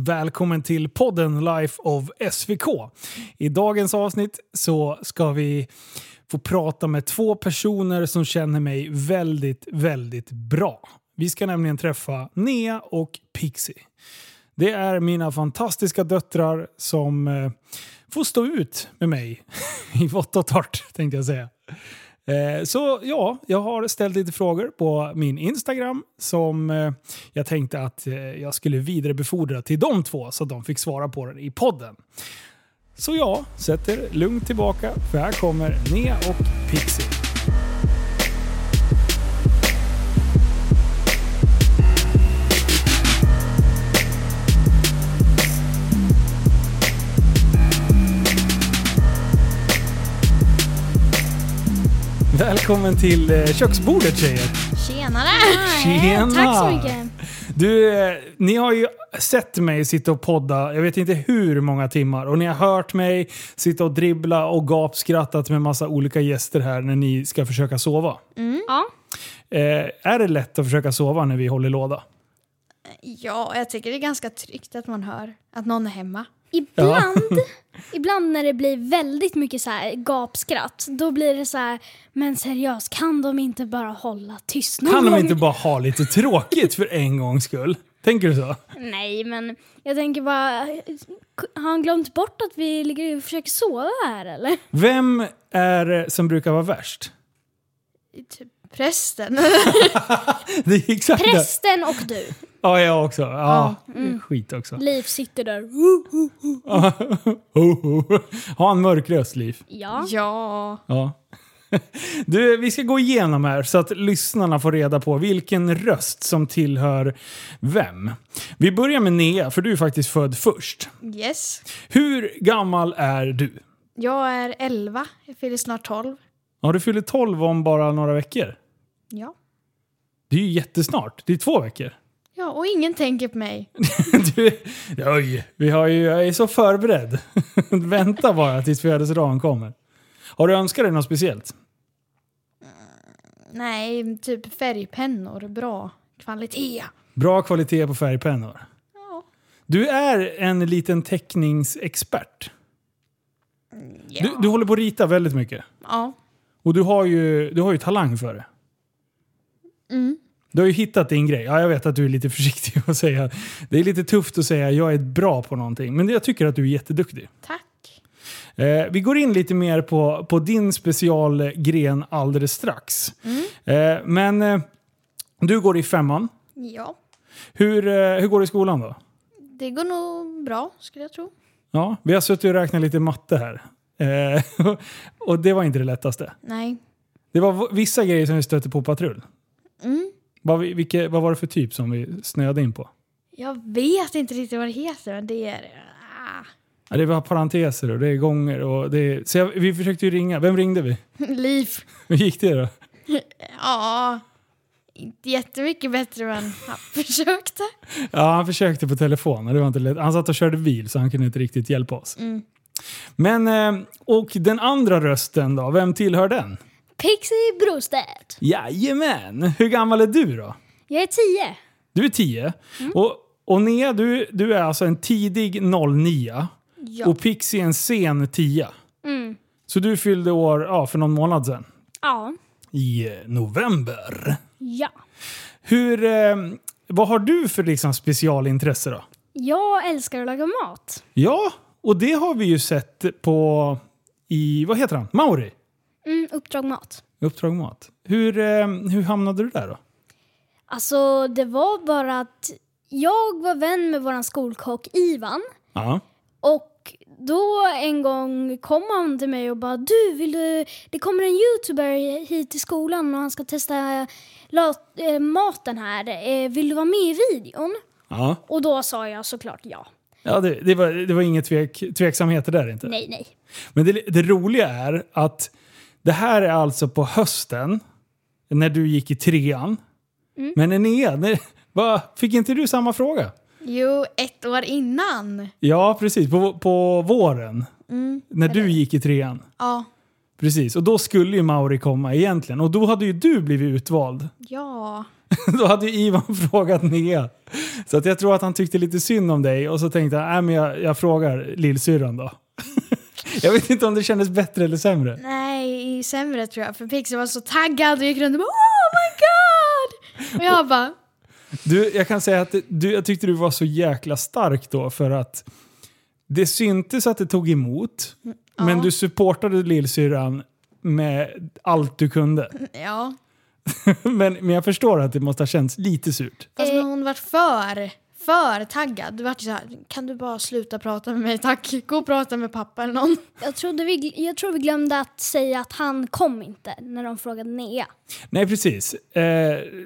Välkommen till podden Life of SVK. I dagens avsnitt så ska vi få prata med två personer som känner mig väldigt, väldigt bra. Vi ska nämligen träffa Nea och Pixie. Det är mina fantastiska döttrar som eh, får stå ut med mig i vått och torrt, tänkte jag säga. Eh, så ja, jag har ställt lite frågor på min Instagram som eh, jag tänkte att eh, jag skulle vidarebefordra till de två så att de fick svara på den i podden. Så ja, sätt er lugnt tillbaka för här kommer Nea och Pixie. Välkommen till eh, köksbordet tjejer! Tjenare! Tjena! Tack så mycket. Du, eh, ni har ju sett mig sitta och podda, jag vet inte hur många timmar. Och ni har hört mig sitta och dribbla och gapskrattat med massa olika gäster här när ni ska försöka sova. Ja. Eh, är det lätt att försöka sova när vi håller låda? Ja, jag tycker det är ganska tryggt att man hör att någon är hemma. Ibland, ibland när det blir väldigt mycket så här gapskratt, då blir det så här, men seriöst, kan de inte bara hålla tyst någon Kan de gång? inte bara ha lite tråkigt för en gångs skull? Tänker du så? Nej, men jag tänker bara, har han glömt bort att vi ligger och försöker sova här eller? Vem är det som brukar vara värst? Typ prästen. Det är exakt det. Prästen och du. Ja, jag också. Ja, skit också. Liv sitter där. Ho, ho. Ha en mörk röst, Liv. Ja. ja. Ja. Du, vi ska gå igenom här så att lyssnarna får reda på vilken röst som tillhör vem. Vi börjar med Nea, för du är faktiskt född först. Yes. Hur gammal är du? Jag är 11. Jag fyller snart 12. Ja, du fyller 12 om bara några veckor. Ja. Det är ju jättesnart. Det är två veckor. Ja, och ingen tänker på mig. Du, oj, vi har ju, jag är så förberedd. Vänta bara tills födelsedagen kommer. Har du önskat dig något speciellt? Nej, typ färgpennor. Bra kvalitet. Bra kvalitet på färgpennor. Ja. Du är en liten teckningsexpert. Ja. Du, du håller på att rita väldigt mycket. ja. Och du har ju, du har ju talang för det. Mm. Du har ju hittat din grej. Ja, jag vet att du är lite försiktig att säga. Det är lite tufft att säga jag är bra på någonting. Men jag tycker att du är jätteduktig. Tack. Eh, vi går in lite mer på, på din specialgren alldeles strax. Eh, men eh, du går i femman. Ja. Hur, eh, hur går det i skolan då? Det går nog bra, skulle jag tro. Ja, vi har suttit och räknat lite matte här. Eh, och det var inte det lättaste. Nej. Det var vissa grejer som vi stötte på patrull. Mm. Vad, vi- vilka, vad var det för typ som vi snöade in på? Jag vet inte riktigt vad det heter, men det är... Ah. Ja, det var parenteser och det är gånger och det är, Så jag, vi försökte ju ringa. Vem ringde vi? Liv. Hur gick det då? Ja. Inte jättemycket bättre, men han försökte. Ja, han försökte på telefon och det var inte lätt. Han satt och körde bil så han kunde inte riktigt hjälpa oss. Mm. Men, eh, och den andra rösten då? Vem tillhör den? Pixie Brostedt. Jajamän! Hur gammal är du då? Jag är tio. Du är 10. Och, och Nea, du, du är alltså en tidig 09 Ja. och Pixie en sen 10. Mm. Så du fyllde år ja, för någon månad sedan. Ja. I eh, november. Ja. Hur, eh, vad har du för liksom specialintresse då? Jag älskar att laga mat. Ja, och det har vi ju sett på i, vad heter han? Mauri? Mm, uppdrag mat. Uppdrag Mat. Hur, eh, hur hamnade du där då? Alltså, det var bara att jag var vän med våran skolkock Ivan. Ja. Och då en gång kom han till mig och bara du, vill du, det kommer en youtuber hit till skolan och han ska testa lat, eh, maten här. Eh, vill du vara med i videon? Ja, Och då sa jag såklart ja. ja det, det, var, det var inget tvek, tveksamheter där inte. Nej, nej. Men det, det roliga är att det här är alltså på hösten, när du gick i trean. Mm. Men när, va, fick inte du samma fråga? Jo, ett år innan. Ja, precis. På, på våren. Mm. När du gick i trean. Ja. Precis, och då skulle ju Mauri komma egentligen. Och då hade ju du blivit utvald. Ja. Då hade ju Ivan frågat Nea. Så att jag tror att han tyckte lite synd om dig och så tänkte han, nej men jag, jag frågar lillsyrran då. jag vet inte om det kändes bättre eller sämre. Nej, sämre tror jag. För Pixie var så taggad och gick runt och bara Oh my god! Och jag bara Du, jag kan säga att du, jag tyckte du var så jäkla stark då för att det syntes att det tog emot. Men ja. du supportade lillsyrran med allt du kunde. Ja. men, men jag förstår att det måste ha känts lite surt. Fast Eh. hon vart för, för taggad. Du vart ju så här, kan du bara sluta prata med mig tack? Gå och prata med pappa eller någon. Jag, trodde vi, jag tror vi glömde att säga att han kom inte när de frågade Nea. Nej, precis. Eh,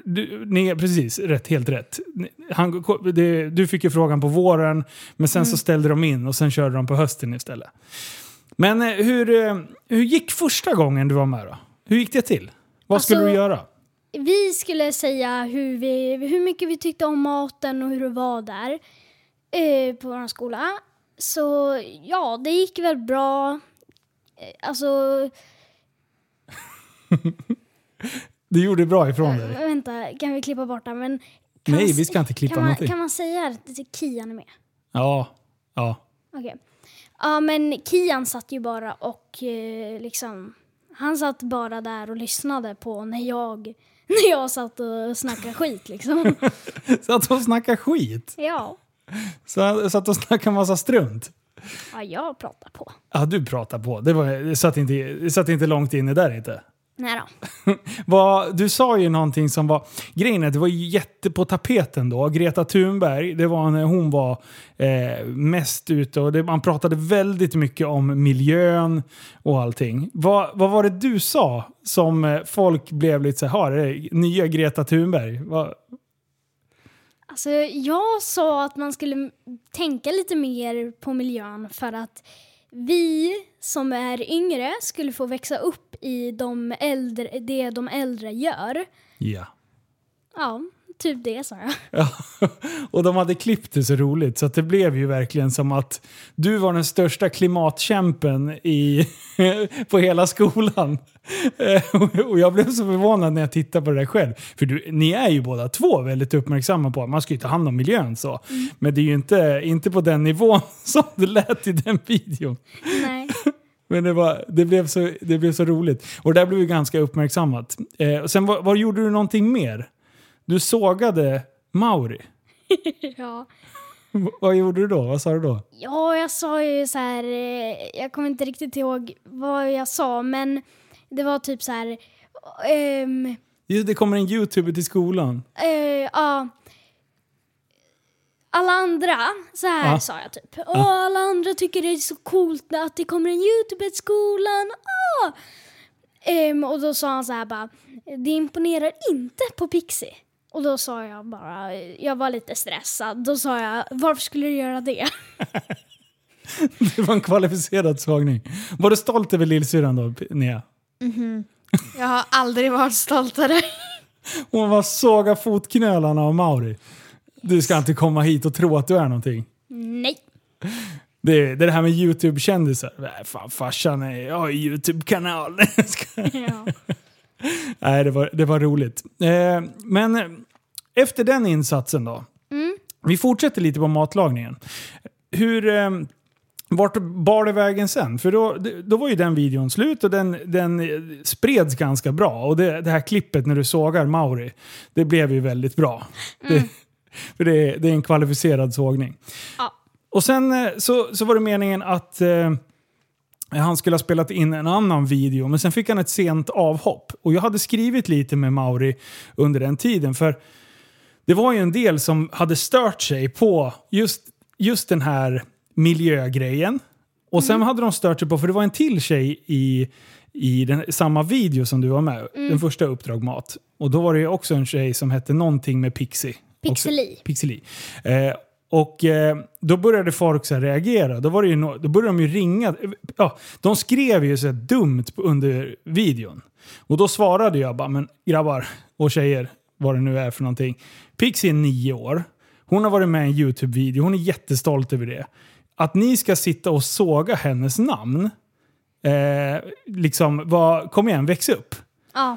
du, nej, precis. Rätt, helt rätt. Han, det, du fick ju frågan på våren, men sen så ställde de in och sen körde de på hösten istället. Men eh, hur, eh, hur gick första gången du var med då? Hur gick det till? Vad Alltså- skulle du göra? Vi skulle säga hur, vi, hur mycket vi tyckte om maten och hur det var där eh, på vår skola. Så ja, det gick väl bra. Eh, Alltså, Du gjorde bra ifrån dig. vänta, kan vi klippa bort det? Men Nej, man, vi ska inte klippa kan man, någonting. kan man säga att Kian är med? Ja, ja. Okej. Ja, men Kian satt ju bara och eh, liksom... Han satt bara där och lyssnade på när jag, när jag satt och snackade skit liksom. Satt och snackade skit. ja. Så, satt och snackade massa strunt. ja, jag pratar på. Ja, du pratar på. Det, var, det, satt inte, det satt inte långt inne där inte. Nej då. Du sa ju någonting som var... Grejen är det var ju jätte på tapeten då. Greta Thunberg, det var när hon var eh, mest ute och det, man pratade väldigt mycket om miljön och allting. Vad, vad var det du sa som eh, folk blev lite så här, "Ha, det är nya Greta Thunberg? Vad, Alltså, jag sa att man skulle tänka lite mer på miljön för att vi som är yngre skulle få växa upp i de äldre, det de äldre gör. ja. Ja, typ det sa jag. Ja, och de hade klippt det så roligt så det blev ju verkligen som att du var den största klimatkämpen i, på hela skolan. Eh, och- jag blev så förvånad när jag tittade på det där själv. För du, ni är ju båda två väldigt uppmärksamma på att man ska ju ta hand om miljön så. Men det är ju inte, inte på den nivån som det lät i den videon. Nej. Men det, var, det, blev så, det blev så roligt. Och det där blev ju ganska uppmärksammat. Eh, och sen var, var gjorde du någonting mer? Du sågade Mauri. ja. V- Vad gjorde du då? Vad sa du då? Ja, jag sa ju så här, eh, jag kommer inte riktigt ihåg vad jag sa, men det var typ så här, ehm, Jo, det kommer en youtuber till skolan. eh, ja. Alla andra, så här Ja. sa jag typ. Åh, alla andra tycker det är så coolt att det kommer en youtuber till skolan. Åh! Ehm, och då sa han så här bara, det imponerar inte på Pixie. Och då sa jag bara, jag var lite stressad. Då sa jag, varför skulle du göra det? Det var en kvalificerad sågning. Var du stolt över lillsyrran då, Nea? Jag har aldrig varit stoltare. Hon var såga fotknölarna av Mauri. Du ska inte komma hit och tro att du är någonting. Nej. Det är det, är det här med YouTube-kändisar. Nej, fan farsan, är, jag har YouTube-kanal. Ja. Nej, det var, det var roligt. Eh, men efter den insatsen då. Vi fortsätter lite på matlagningen. Hur... Eh, vart bar det vägen sen? För då, då var ju den videon slut och den, den spreds ganska bra. Och det, det här klippet när du sågar Mauri, det blev ju väldigt bra. Det, för det, är- det är en kvalificerad sågning. Ja. Och sen eh, så, så var det meningen att eh, han skulle ha spelat in en annan video, men sen fick han ett sent avhopp. Och jag hade skrivit lite med Mauri under den tiden, för det var ju en del som hade stört sig på just, just den här miljögrejen. Och sen hade de stört sig på, för det var en till tjej i, i den, samma video som du var med, den första Uppdrag Mat. Och då var det ju också en tjej som hette någonting med Pixie. Pixeli. Pixeli. Eh, och eh, då började folk så reagera. Då, var det ju no- då började de ju ringa. Ja, de skrev ju så här dumt under videon. Och då svarade jag bara, men grabbar och tjejer, vad det nu är för någonting. Pixie är nio år. Hon har varit med i en YouTube-video. Hon är jättestolt över det. Att ni ska sitta och såga hennes namn. Eh, liksom, vad, kom igen, väx upp. Ja.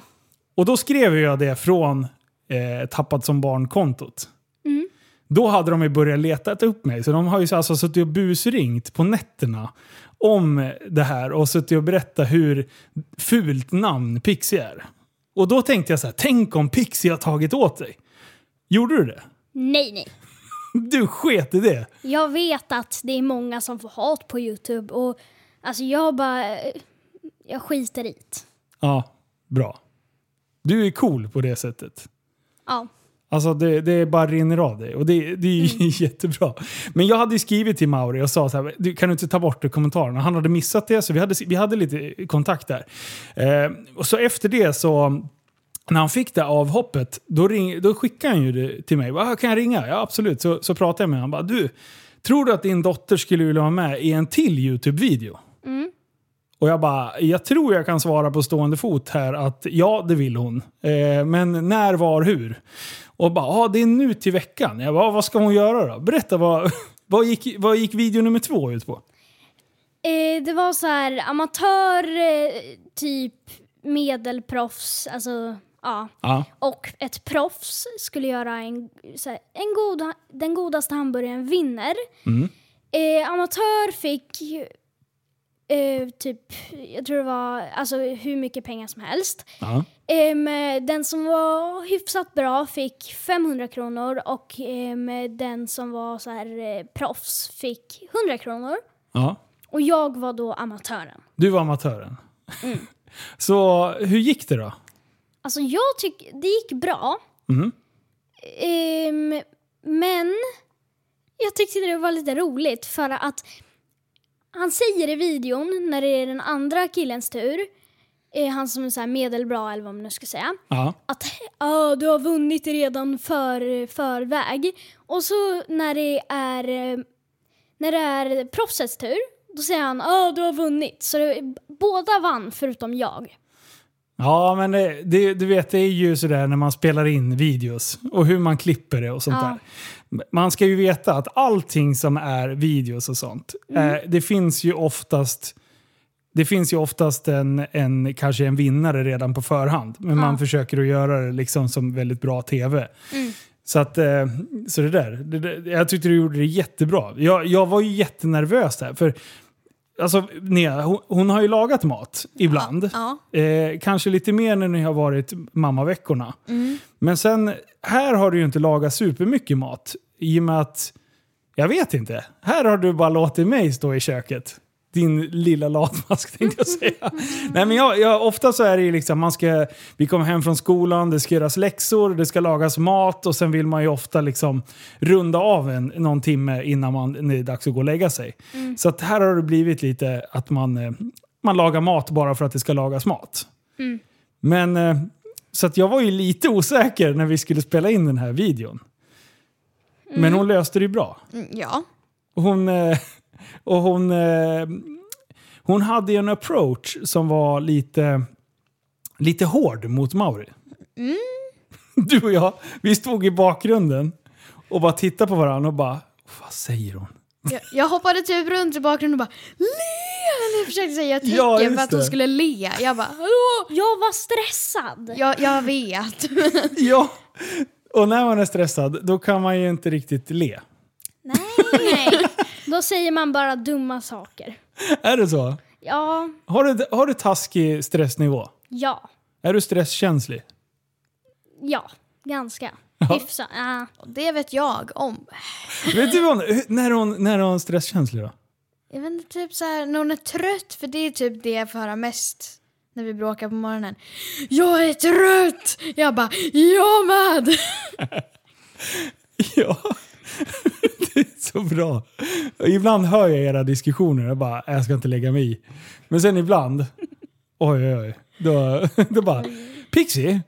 Och då skrev jag det från eh, tappat som barn-kontot. Då hade de ju börjat leta upp mig. Så de har ju alltså suttit och busringt på nätterna om det här och suttit och berättat hur fult namn Pixie är. Och då tänkte jag så här, tänk om Pixie har tagit åt sig. Gjorde du det? Nej, nej. Du sket i det? Jag vet att det är många som får hat på Youtube och alltså jag bara... Jag skiter i det. Ja, bra. Du är cool på det sättet. Ja. Alltså det, det bara rinner av dig och det, det är ju jättebra. Men jag hade skrivit till Mauri och sa så här, du, kan du inte ta bort kommentarerna? Han hade missat det så vi hade, vi hade lite kontakt där. Eh, och så efter det så, när han fick det avhoppet, då, ring, då skickade han ju det till mig. Kan jag ringa? Ja absolut. Så, så pratade jag med honom. Han bara, du, tror du att din dotter skulle vilja vara med i en till YouTube-video? Mm. Och jag bara, jag tror jag kan svara på stående fot här att ja, det vill hon. Eh, men när, var, hur? Och bara, ja det är nu till veckan. Jag bara, vad ska hon göra då? Berätta, vad, vad, gick, vad gick video nummer två ut på? Eh, det var så här amatör, eh, typ medelproffs, alltså ja. Ja. Och ett proffs skulle göra en, så här, en god, den godaste hamburgaren vinner. Mm. Eh, amatör fick eh, typ, jag tror det var alltså, hur mycket pengar som helst. Ja. Ehm, den som var hyfsat bra fick 500 kronor och ehm, den som var så här, eh, proffs fick 100 kronor. ja. Och jag var då amatören. Du var amatören. Så hur gick det då? Alltså jag tycker det gick bra. Mhm. Ehm, men jag tyckte det var lite roligt för att han säger i videon när det är den andra killens tur, eh, han som är så här medelbra eller vad man nu ska säga, Ja. att ah, du har vunnit redan för förväg. Och så när det är, eh, när det är proffsets tur, då säger han ah, du har vunnit. Så det, båda vann förutom jag. Ja, men det, det, du vet, det är ju sådär när man spelar in videos och hur man klipper det och sånt Ja. där. Man ska ju veta att allting som är videos och sånt, eh, det finns ju oftast det finns ju oftast en, en, kanske en vinnare redan på förhand. Men man försöker att göra det liksom som väldigt bra tv. Så, att, eh, så det där, det, där, jag tyckte du gjorde det jättebra. Jag, jag var ju jättenervös där. För alltså, Nea, hon, hon har ju lagat mat ibland. Ja. Eh, kanske lite mer när ni har varit mammaveckorna. Men sen, här har du ju inte lagat supermycket mat. I och med att, jag vet inte. Här har du bara låtit mig stå i köket. Din lilla latmask tänkte jag säga. Nej men jag, jag, ofta så är det ju liksom, man ska, vi kommer hem från skolan, det ska göras läxor, det ska lagas mat och sen vill man ju ofta liksom runda av en, någon timme innan man, när det är dags att gå och lägga sig. Så att här har det blivit lite att man, eh, man lagar mat bara för att det ska lagas mat. Men eh, så att jag var ju lite osäker när vi skulle spela in den här videon. Men hon löste det ju bra. Mm, ja. Hon, eh, och hon, eh, hon hade ju en approach som var lite, lite hård mot Mauri. Du och jag, vi stod i bakgrunden och bara tittade på varandra och bara, vad säger hon? Jag, jag hoppade typ runt i bakgrunden och bara le! Eller försökte säga tecken Ja, för att hon det. skulle le. Jag bara hallå! Jag var stressad. Jag, jag vet. Ja, och när man är stressad då kan man ju inte riktigt le. Nej. Då säger man bara dumma saker. Är det så? Ja, Har du, har du taskig stressnivå? ja, Är du stresskänslig? ja. Ganska. Hyfsat. Ja. Och det vet jag om. Vet du vad, hon- när är hon, när är hon stresskänslig då? Jag vet inte, typ så här, när hon är trött, för det är typ det jag får höra mest när vi bråkar på morgonen. Jag är trött! Jag bara, jag med! Ja, det är så bra. Ibland hör jag era diskussioner och bara, jag ska inte lägga mig i. Men sen ibland, oj oj oj, då, då bara, Pixie,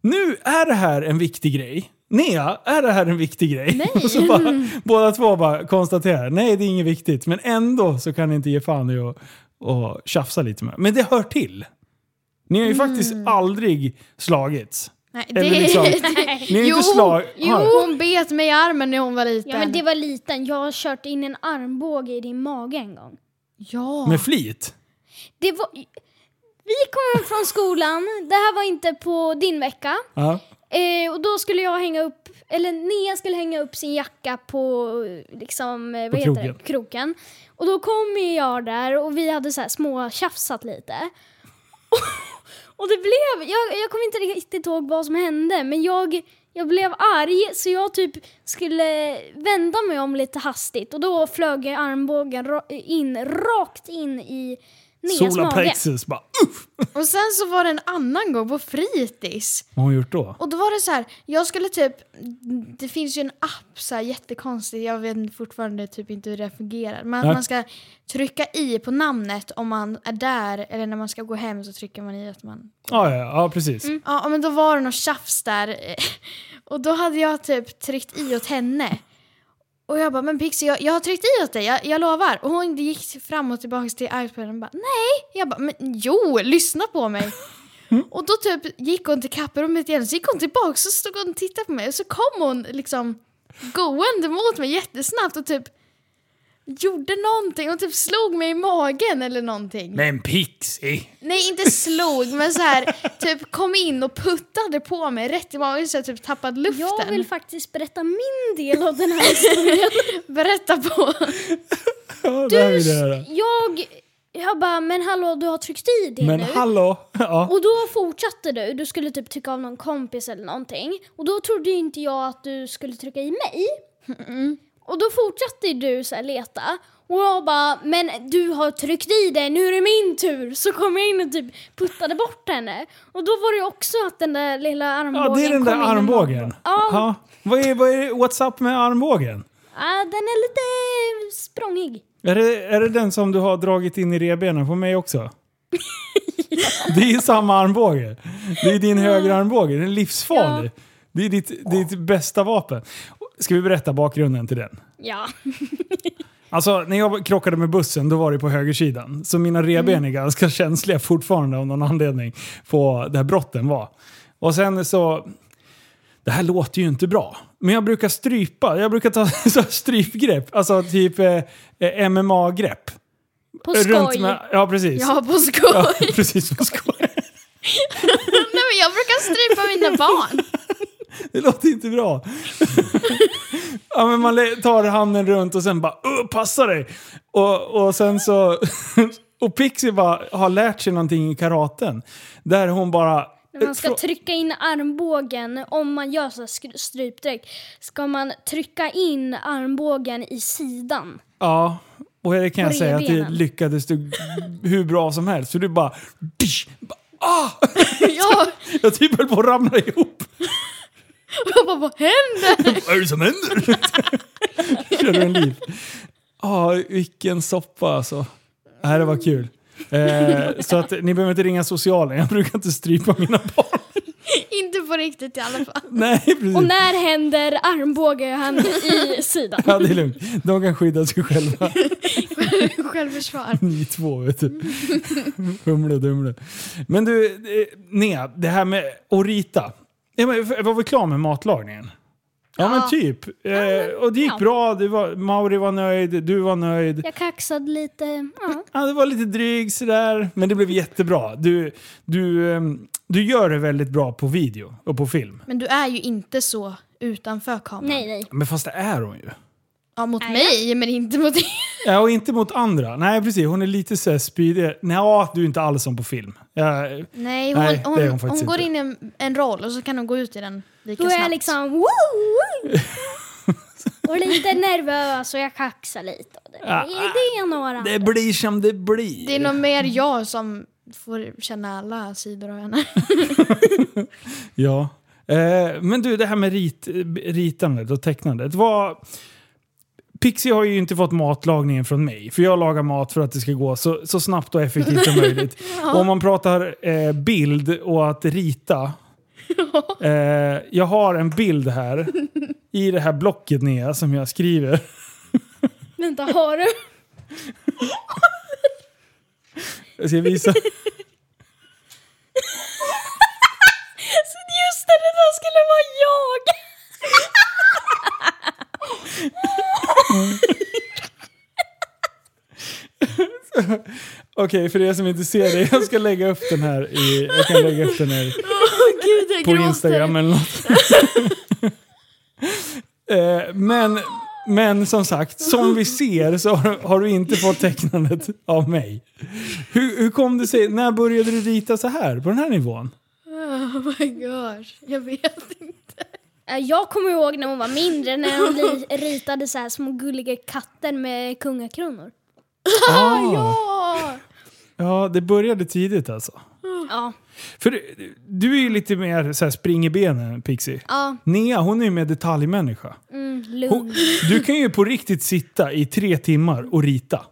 nu är det här en viktig grej. Nea, är det här en viktig grej? Nej. Och så bara, båda två bara konstaterar, nej det är inget viktigt. Men ändå så kan ni inte ge fan i att och tjafsa lite med. Men det hör till. Ni har ju faktiskt aldrig slagits. Nej, Eller liksom, ni ju Jo, inte slag... jo, hon bet mig i armen när hon var liten. ja, men det var liten. Jag har kört in en armbåge i din mage en gång. Ja. Med flit? Det var... Vi kom hem från skolan. Det här var inte på din vecka. Ja. Eh, och då skulle jag hänga upp, eller Nea skulle hänga upp sin jacka på liksom, eh, vad På heter kroken. det? kroken. Och då kom jag där och vi hade så här små tjafsat lite. Och det blev, jag, jag kommer inte riktigt ihåg vad som hände, men jag, jag blev arg så jag typ skulle vända mig om lite hastigt. Och då flög armbågen ra- in, rakt in i Neas mage. Solarplexus bara uff! Och sen så var det en annan gång på fritids. Vad har hon gjort då? Och då var det så här, jag skulle typ, det finns ju en app så här jättekonstig, jag vet fortfarande typ inte hur det fungerar. Men Nej. man ska trycka i på namnet om man är där, eller när man ska gå hem så trycker man i att man... Ja, ja, ja precis. Ja men då var det något tjafs där. Och då hade jag typ tryckt i åt henne. Och jag bara, men Pixie jag, jag har tryckt i åt dig, jag, jag lovar. Och hon gick fram och tillbaka till iPaden och bara, nej. Jag bara, men jo, lyssna på mig. Och då typ gick hon till kapprummet igen, så gick hon tillbaka så stod hon och tittade på mig och så kom hon liksom gående mot mig jättesnabbt och typ gjorde någonting. Hon typ slog mig i magen eller någonting. Men Pixie! Nej, inte slog, men så här typ kom in och puttade på mig rätt i magen så jag typ tappade luften. Jag vill faktiskt berätta min del av den här historien. Berätta på. Ja, vill jag jag, jag bara, men hallå du har tryckt i det Men nu. hallå! Ja. Och då fortsatte du, du skulle typ trycka av någon kompis eller någonting. Och då trodde inte jag att du skulle trycka i mig. Och då fortsatte du så leta. Och jag bara, men du har tryckt i det, nu är det min tur. Så kom jag in och typ puttade bort henne. Och då var det också att den där lilla armbågen ja, det är den där kom armbågen. Ja, Ja. Vad är, vad är what's up med armbågen? ja, den är lite språngig. Är det, är det den som du har dragit in i revbenen på mig också? Det är ju samma armbåge. Det är din högra armbåge, den är livsfarlig. Det är ditt, ditt bästa vapen. Ska vi berätta bakgrunden till den? Ja. Alltså när jag krockade med bussen då var det på högersidan. Så mina revben är ganska känsliga fortfarande av någon anledning på där brotten var. Och sen så... Det här låter ju inte bra. Men jag brukar strypa. Jag brukar ta så strypgrepp. Alltså typ eh, MMA-grepp. På skoj. Med, ja precis. Ja, på skoj. Ja, precis på skoj. Nej, men jag brukar strypa mina barn. Det låter inte bra. ja, men man tar handen runt och sen bara "Åh, passa dig. Och, och sen så... och Pixie bara har lärt sig någonting i karaten. Där hon bara... När man ska trycka in armbågen, om man gör så strypdräkt, ska man trycka in armbågen i sidan. Ja, och det kan jag säga att det lyckades du hur bra som helst. För du bara... Dish, bara ah! Ja, Jag typ höll på att ramla ihop. jag bara, vad händer? Vad är det som händer? Körde en liv. Ja, vilken soppa alltså. Nej, det var kul. Eh, så att ni behöver inte ringa socialen. Jag brukar inte strypa mina barn. Inte på riktigt i alla fall. Nej, precis. Och när händer armbågen i sidan? Ja, det är lugnt. De kan skydda sig själva. Självförsvar. Ni två, vet du. Humle och Dumle. Men du, eh, Nea, det här med att rita. Ja, men Var vi klara med matlagningen? Ja, men Ja. typ. Eh, och det gick ja. bra. Du var, Mauri var nöjd, du var nöjd. Jag kaxade lite. Ja. Ja, det var lite dryg sådär, men det blev jättebra. Du, du, ehm, du gör det väldigt bra på video och på film. Men du är ju inte så utanför kameran. Nej, nej. Men fast det är hon ju. Ja, mot Nej. mig, men inte mot er. Ja, och inte mot andra. Nej, precis. Hon är lite så här spydig. Nej, ja, du är inte alls som på film. Ja, Nej, hon, Nej, hon, hon hon, går in i en, en roll och så kan hon gå ut i den lika Då är snabbt. jag liksom woo, woo. Och lite nervös och jag kaxar lite. Och det, Ja. det är några. det blir som det blir. Det är nog mer jag som får känna alla sidor av henne. Ja. Eh, men du, det här med rit, ritandet och tecknandet. Vad... Pixie har ju inte fått matlagningen från mig. För jag lagar mat för att det ska gå så, så snabbt och effektivt som möjligt. Och om man pratar eh, bild och att rita. Eh, jag har en bild här i det här blocket Nea som jag skriver. Vänta, har du? Jag ska visa. Just det, det där skulle vara jag! Okej, för er som inte ser det. Jag ska lägga upp den här i... Jag kan lägga upp den här. Åh gud på gråter. Instagram eller något. Eh, men, men som sagt, som vi ser så har, har du inte fått tecknandet av mig. Hur, hur kom det sig? När började du rita så här på den här nivån? Oh my gosh, jag vet inte. Eh, Jag kommer ihåg när hon var mindre när hon ritade så här små gulliga katter med kungakronor. Ah, Ja! ja, det började tidigt alltså. Ja. För du- du är ju lite mer så här spring i benen, Pixie. Ja, Nea, hon är ju mer detaljmänniska. mm, Hon, lugn. du kan ju på riktigt sitta i tre timmar och rita.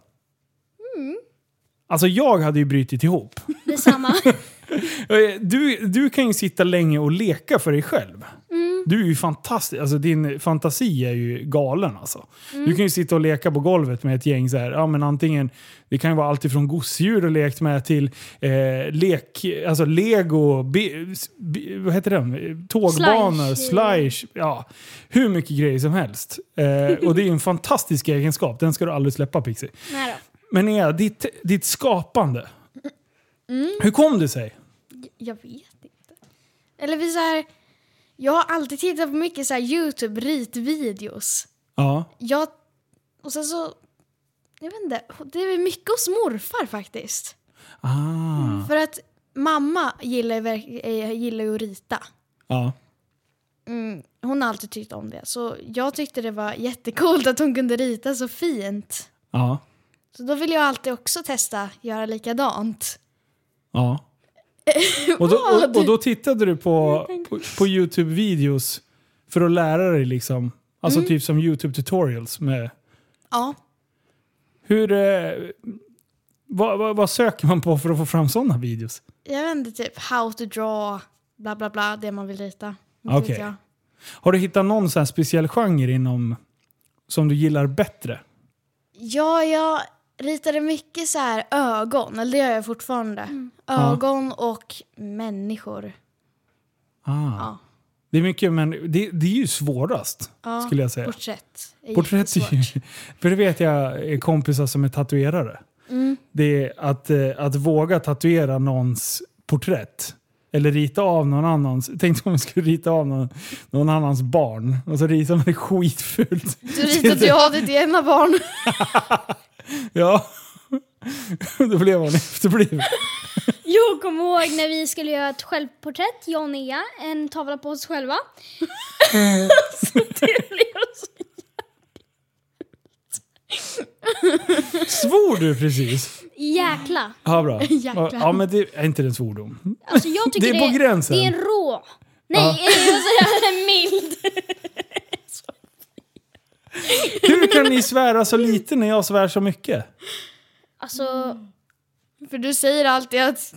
Alltså jag hade ju brutit ihop. Detsamma. Eh, Du, du kan ju sitta länge och leka för dig själv. Du är ju fantastisk. Alltså din fantasi är ju galen alltså. Du kan ju sitta och leka på golvet med ett gäng så här. Ja, men antingen, det kan ju vara allt ifrån gosedjur och lekt med till eh, lek, alltså lego, be, be, vad heter det? Tågbanor, slush. Ja, hur mycket grejer som helst. Eh, och det är ju en fantastisk egenskap. Den ska du aldrig släppa Pixie. Nej då. Men Ea, ditt, ditt skapande. Hur kom det sig? Jag vet inte. Eller vi så här, jag har alltid tittat på mycket så här Youtube ritvideos. Ja. Jag, och sen så, jag vet inte, det är mycket hos morfar faktiskt. Ah. För att mamma gillar, eh, gillar ju att rita. Ja. Mm, hon har alltid tyckt om det. Så jag tyckte det var jättekult att hon kunde rita så fint. Ja. Så då vill jag alltid också testa göra likadant. Ja. Och då, och, och då tittade du på, på, på YouTube-videos för att lära dig liksom, alltså typ som YouTube-tutorials med Ja. hur... Eh, vad, vad, vad söker man på för att få fram sådana videos? Jag vet inte, typ how to draw, bla bla bla, det man vill rita. Okej. jag. Har du hittat någon sån här speciell genre inom som du gillar bättre? Ja, jag ritade mycket så här ögon, eller det gör jag fortfarande. Ögon och människor. Ah. Ja. Det är mycket, men det, det är ju svårast Ja, skulle jag säga. Porträtt är Porträtt är. För det vet jag är kompisar som är tatuerare. Mm. Det är att, eh, att våga tatuera någons porträtt. Eller rita av någon annans. Tänk om vi skulle rita av någon, någon annans barn. Och så ritar man det skitfult. Du ritade ju av ditt ena barn. Ja. Då blev man efterbliven. Jag kommer ihåg när vi skulle göra ett självporträtt, jag och Nea, en tavla på oss själva. så det blev så... Svor du precis? Jäkla. Ja, bra. Jäklar. Ja, men det är inte en svordom. Alltså jag tycker Det är på gränsen. Det är en rå. Nej, Ja. jag? En mild. Hur kan ni svära så lite när jag svär så mycket? Alltså, För du säger alltid att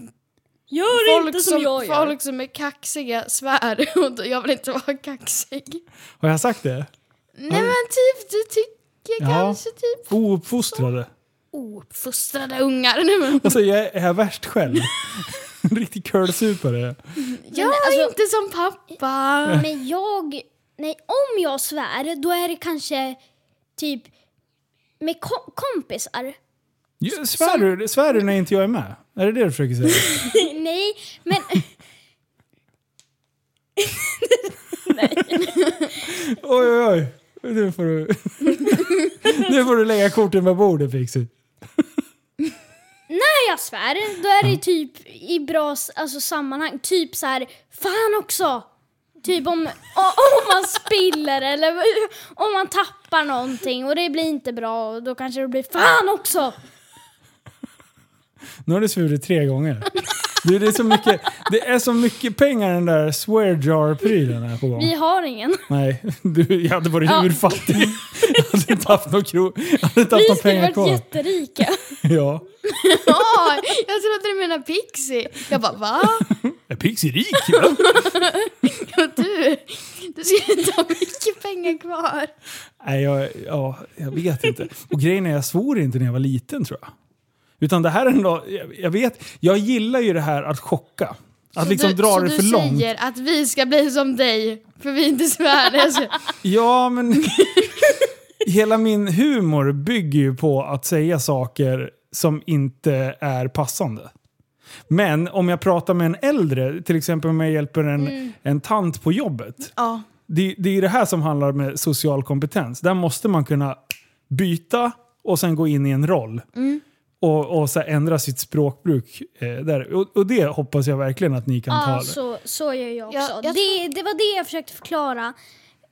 gör folk inte som, som, jag gör. folk som är kaxiga svär och jag vill inte vara kaxig. Har jag sagt det? Nej men typ, du tycker Ja. kanske typ Ouppfostrade. ouppfostrade ungar. Nej, men, Alltså jag är jag värst själv. En riktig curlsupare. jag är alltså- inte som pappa. Men jag... Nej, om jag svär, då är det kanske typ med ko- kompisar. Ja, Svär du, svär du när inte jag är med? Är det det du försöker säga? Nej, men... Oj, oj, oj. Nu får du, nu får du lägga korten på bordet Pixie. När jag svär, då är det typ i bra alltså, sammanhang. Typ så här, fan också! Typ om, om man spiller eller om man tappar någonting och det blir inte bra och då kanske det blir fan också! Nu har du svurit tre gånger. Det, är så mycket, det är så mycket pengar den där swear jar-prylen är på gång. Vi har ingen. Nej, du, jag hade varit Ja. urfattig. Jag hade inte haft några kro- jag hade inte haft Vi skulle pengar varit kvar. jätterika. Ja. Ja, jag trodde du menade Pixie. Jag bara va? Är Pixie rik? va? Och du, du skulle inte ha mycket pengar kvar. Nej, jag, ja, jag vet inte. Och grejen är, jag svor inte när jag var liten tror jag. Utan det här är ändå, jag, jag vet, jag gillar ju det här att chocka. Att Så liksom du, dra så det du för långt. säger att vi ska bli som dig, för vi inte svär. Alltså, Ja, men hela min humor bygger ju på att säga saker som inte är passande. Men om jag pratar med en äldre, till exempel om jag hjälper en, en tant på jobbet. Ja. Det, det är det här som handlar med social kompetens. Där måste man kunna byta och sen gå in i en roll. Och, och så ändra sitt språkbruk. Eh, där. Och, och det hoppas jag verkligen att ni kan ta. Ja, det. så, så gör jag också. Ja, jag det, det var det jag försökte förklara.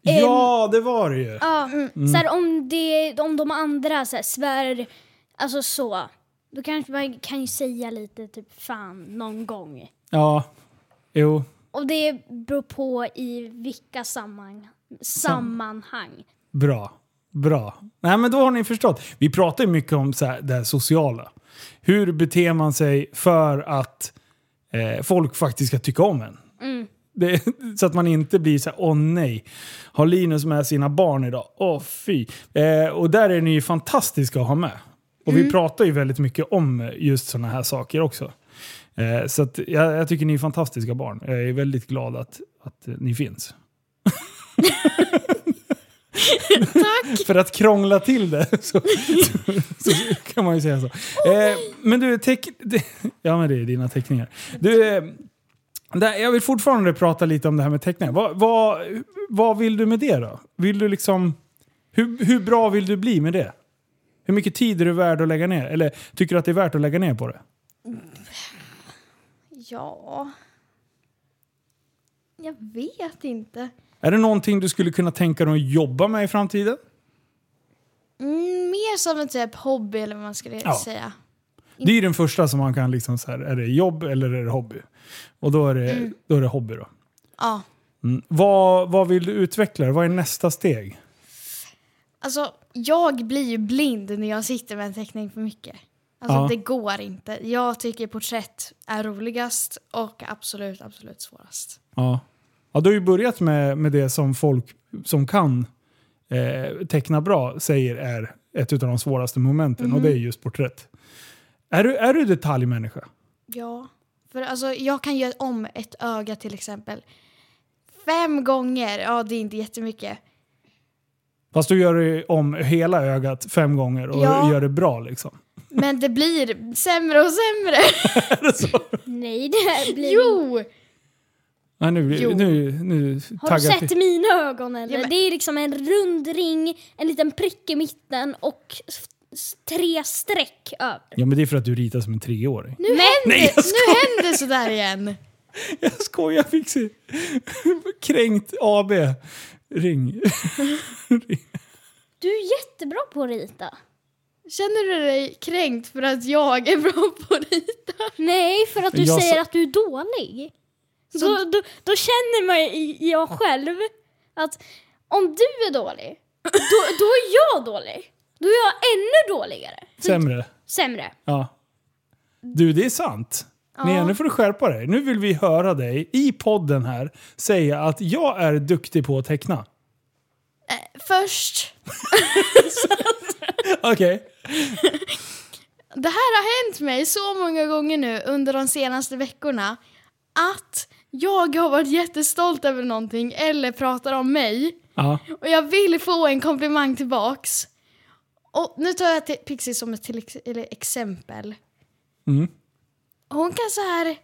Ja, det var det ju. Ja, Mm. så här, om, det, om de andra så här, svär, alltså så. Då kanske man kan ju säga lite typ fan någon gång. Ja, jo. Och det beror på i vilka sammanhang. sammanhang. Bra. Bra. Nej men då har ni förstått. Vi pratar ju mycket om så här, det här sociala. Hur beter man sig för att eh, folk faktiskt ska tycka om en? Det, så att man inte blir så här, åh nej. Har Linus med sina barn idag? Åh fy. Eh, och där är ni ju fantastiska att ha med. Och vi pratar ju väldigt mycket om just sådana här saker också. Eh, så att jag, jag tycker ni är fantastiska barn. Jag är väldigt glad att, att eh, ni finns. Tack! För att krångla till det så, så, så kan man ju säga så. Eh, men du, teck, ja men det är dina teckningar. Du, eh, där, jag vill fortfarande prata lite om det här med teckningar. Vad, vad, vad vill du med det då? Vill du liksom, hur, hur bra vill du bli med det? Hur mycket tid är du värd att lägga ner? Eller tycker du att det är värt att lägga ner på det? Ja... Jag vet inte. Är det någonting du skulle kunna tänka dig att jobba med i framtiden? Mm, mer som en typ hobby eller vad man skulle Ja. säga. Det är ju den första som man kan liksom så här, är det jobb eller är det hobby? Och då är det, då är det hobby då. Ja. Mm. Vad, vad vill du utveckla? Vad är nästa steg? Alltså, jag blir ju blind när jag sitter med en teckning för mycket. Alltså Ja. det går inte. Jag tycker porträtt är roligast och absolut, absolut svårast. Ja. Ja, du har ju börjat med, med det som folk som kan eh, teckna bra säger är ett av de svåraste momenten och det är just porträtt. Är du, är du detaljmänniska? Ja. För alltså, jag kan göra om ett öga till exempel. Fem gånger, ja det är inte jättemycket. Fast du gör om hela ögat fem gånger och Ja. gör det bra liksom. Men det blir sämre och sämre. Är det så? Nej, det blir jo! Nej, nu, Jo. nu, nu Har du sett mina ögon eller? Ja, men- Det är liksom en rund ring, en liten prick i mitten och tre streck över. Ja men det är för att du ritar som en treåring. Nu händer, Nej, jag nu händer sådär igen. Jag skojar, jag fick se kränkt AB. Ring. Du är jättebra på att rita. Känner du dig kränkt för att jag är bra på att rita? Nej, för att du Jag säger sa- att du är dålig. Då, då, då känner man i- jag själv att om du är dålig, då, då är jag dålig. Då är jag ännu dåligare. Sämre. Sämre. Ja. Du, det är sant. Nea, nu får du skärpa dig. Nu vill vi höra dig i podden här säga att jag är duktig på att teckna. Först, Okej. det här har hänt mig så många gånger nu under de senaste veckorna att jag har varit jättestolt över någonting eller pratar om mig Ja. och jag vill få en komplimang tillbaks. Och nu tar jag Pixie som ett till exempel. Mm. Hon kan så här...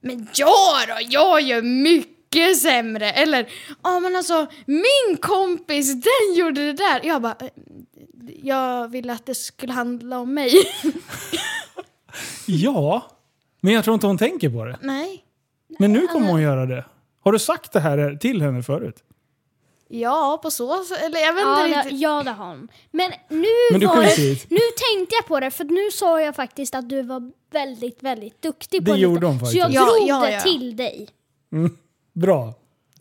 Men ja då, jag gör mycket sämre. Eller, ja men alltså min kompis den gjorde det där. Jag bara, "Eh, jag ville att det skulle handla om mig. Ja. Men jag tror inte hon tänker på det. Nej. Men nu kommer hon göra det. Har du sagt det här till henne förut? Ja, på så. Eller jag vet Ja, inte det, riktigt. ja, det har hon. Men nu Men var det, det. Nu tänkte jag på det, för nu sa jag faktiskt att du var väldigt, väldigt duktig Det på gjorde lite. hon Så jag faktiskt. Ja, drog ja, det ja. till dig. Bra.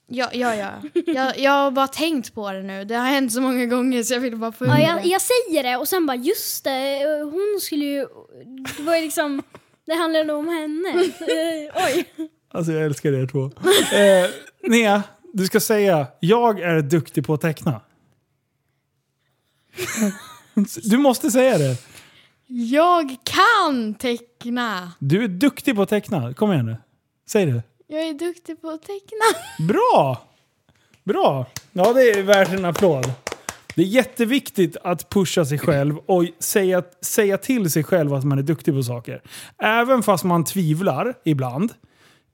Ja, ja, ja. Jag, jag har bara tänkt på det nu. Det har hänt så många gånger så jag ville bara få Ja, det. jag, jag säger det och sen bara just det, hon skulle ju... Det var ju liksom... Det handlade om henne. Oj. Alltså jag älskar er två. Eh, Nea, du ska säga jag är duktig på att teckna. Du måste säga det. Jag kan teckna. Du är duktig på att teckna. Kom igen nu. Säg det. Jag är duktig på att teckna. Bra! Bra! Ja, det är värt en applåd. Det är jätteviktigt att pusha sig själv och säga, säga till sig själv att man är duktig på saker. Även fast man tvivlar ibland.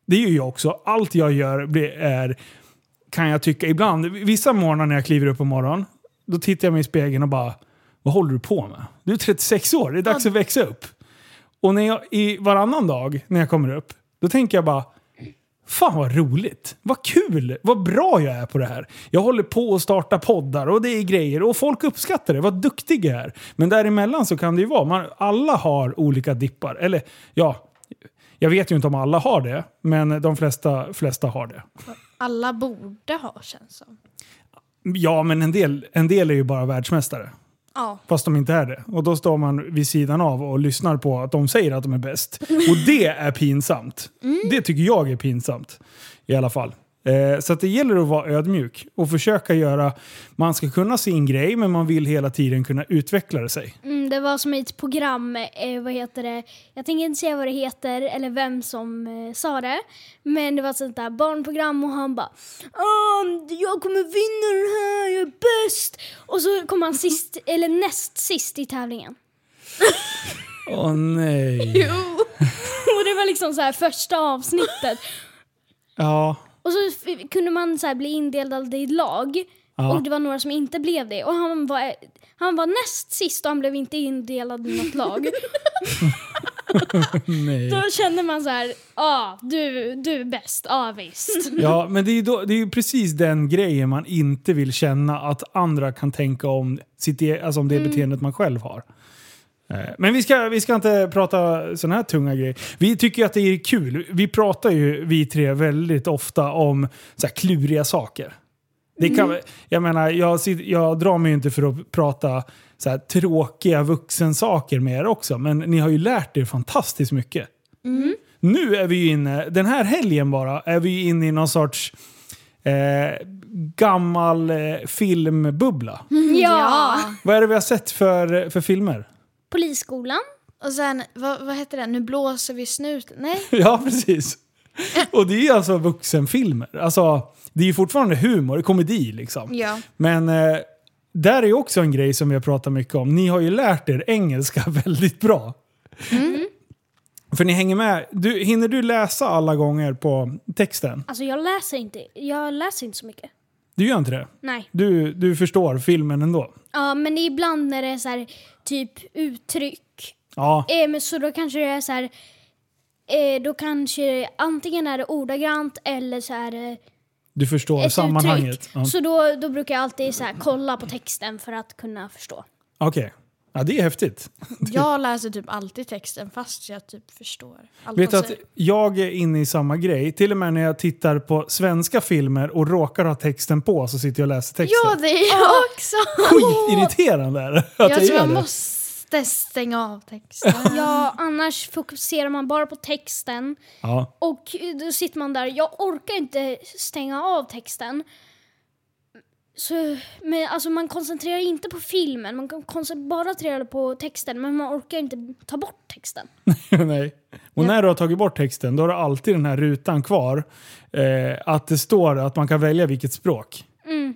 Det gör jag också. Allt jag gör blir- är, kan jag tycka ibland. Vissa morgnar när jag kliver upp på morgonen, då tittar jag mig i spegeln och bara Vad håller du på med? Du är 36 år, det är dags att växa upp. Och när jag, i varannan dag när jag kommer upp, då tänker jag bara Fan vad roligt! Vad kul! Vad bra jag är på det här. Jag håller på att starta poddar och det är grejer och folk uppskattar det. Vad duktig jag är. Men däremellan så kan det ju vara, man, alla har olika dippar. Eller ja, jag vet ju inte om alla har det, men de flesta, flesta har det. Alla borde ha känns som. Ja, men en del, en del är ju bara världsmästare. Ja. Fast de inte är det. Och då står man vid sidan av och lyssnar på att de säger att de är bäst. Och det är pinsamt. Det tycker jag är pinsamt. I alla fall. Eh, så att det gäller att vara ödmjuk och försöka göra... Man ska kunna sin grej, men man vill hela tiden kunna utveckla det sig. Mm, det var som i ett program, eh, vad heter det? Jag tänker inte säga vad det heter eller vem som eh, sa det. Men det var ett sånt där barnprogram och han bara "Ah, Jag kommer vinna den här, jag är bäst! Och så kom han sist, eller näst sist i tävlingen. Åh nej. Och det var liksom så här första avsnittet. Ja. Och så kunde man så bli indelad i lag. Ja. Och det var några som inte blev det. Och han var, han var näst sist och han blev inte indelad i något lag. Nej. Då kände man så här, ja ah, du, du är bäst, ja ah, visst. Ja, men det är då, det är ju precis den grejen man inte vill känna att andra kan tänka om, sitt, e- alltså om det beteendet man själv har. Eh, Men vi ska, vi ska inte prata sådana här tunga grejer. Vi tycker ju att det är kul. Vi pratar ju, vi tre, väldigt ofta om så här kluriga saker. Det kan, Jag menar, jag, jag drar mig ju inte för att prata så här tråkiga vuxensaker med er också, men ni har ju lärt er fantastiskt mycket. Nu är vi ju inne, den här helgen bara, är vi ju inne i någon sorts eh, gammal eh, filmbubbla. Ja. Vad är det vi har sett för, för filmer? Polisskolan. Och sen, vad, vad heter det? Nu blåser vi snuten. Nej. Ja, precis. Och det är alltså vuxenfilmer. Alltså, det är ju fortfarande humor, komedi liksom. Ja. Men eh, där är också en grej som vi har pratat mycket om. Ni har ju lärt er engelska väldigt bra. För ni hänger med. Du, hinner du läsa alla gånger på texten? Alltså jag läser inte, jag läser inte så mycket. Du gör inte det? Nej. Du, du förstår filmen ändå? Ja men ibland när det är så här, typ uttryck. Ja, Eh, men så då kanske det är så här, eh, då kanske antingen är det ordagrant eller så är det du förstår ett sammanhanget. uttryck. Ja. Så då, då brukar jag alltid så här, kolla på texten för att kunna förstå. Okej. Ja, det är häftigt. Jag läser typ alltid texten fast jag typ förstår allt Vet du att jag är inne i samma grej? Till och med när jag tittar på svenska filmer och råkar ha texten på så sitter jag och läser texten. Ja, det är jag också! Skitirriterande är det att jag, Jag tror jag det. måste stänga av texten. Ja, annars fokuserar man bara på texten Ja. och då sitter man där. Jag orkar inte stänga av texten. Så, men alltså man koncentrerar inte på filmen, man kan koncentrera på texten men man orkar inte ta bort texten. Nej. Och när du har tagit bort texten då har du alltid den här rutan kvar. Eh, att det står att man kan välja vilket språk. Mm.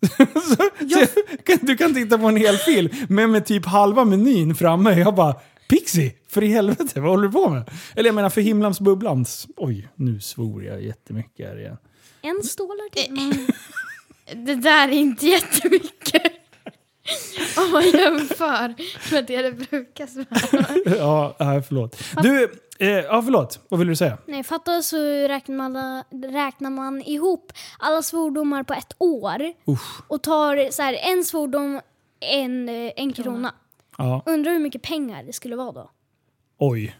så, så, kan- du kan titta på en hel film men med typ halva menyn framme. Jag bara Pixie, för i helvete, vad håller du på med? Eller jag menar för himlans bubblans. Oj, nu svor jag jättemycket här igen. En stålar till. Det där är inte jättemycket. Om man jämför med det det brukar vara. ja, nej, förlåt. Du, eh, ja förlåt. Vad vill du säga? Nej, fatta så räknar man, räknar man ihop alla svordomar på ett år Usch. och tar så här, en svordom, en, eh, en krona. Ja, Undrar hur mycket pengar det skulle vara då? oj.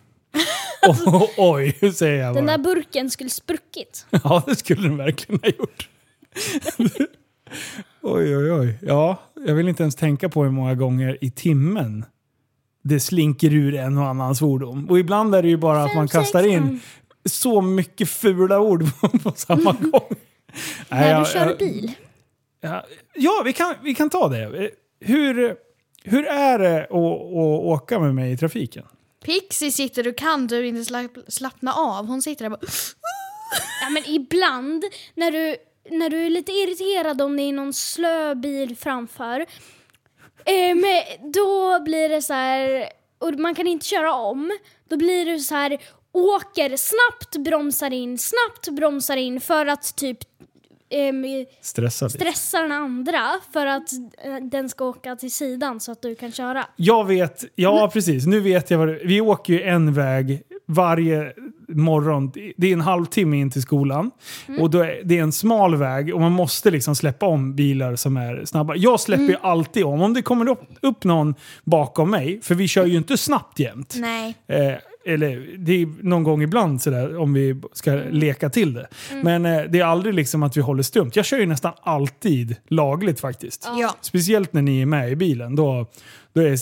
Oh, oj, säger jag Den bara. där burken skulle spruckit. Ja, det skulle den verkligen ha gjort. oj, oj, oj. Ja, jag vill inte ens tänka på hur många gånger i timmen det slinker ur en och annan svordom. Och ibland är det ju bara att man Fem, kastar sex, in mm. så mycket fula ord på, samma gång. Nej, När jag- du kör jag- bil. Ja, ja vi, kan, vi kan ta det. Hur, hur är det att, att åka med mig i trafiken? Pixie sitter och kan du inte slapp, slappna av. Hon sitter där och bara... Ja, men ibland när du när du är lite irriterad om det är någon slö bil framför. Eh, men då blir det så här, och man kan inte köra om. Då blir det så här, åker snabbt, bromsar in, snabbt bromsar in för att typ ehm, Stressad. stressa den andra för att eh, den ska åka till sidan så att du kan köra. Jag vet, ja precis. Nu vet jag vad det, Vi åker ju en väg varje morgon. Det är en halvtimme in till skolan. Och då är, det är en smal väg och man måste liksom släppa om bilar som är snabba. Jag släpper ju alltid om. Om det kommer upp, upp någon bakom mig, för vi kör ju inte snabbt jämt. Nej. Eh, eller det är någon gång ibland sådär om vi ska leka till det. Men eh, det är aldrig liksom att vi håller stumt. Jag kör ju nästan alltid lagligt faktiskt. Ja. Speciellt när ni är med i bilen. Då, då, är,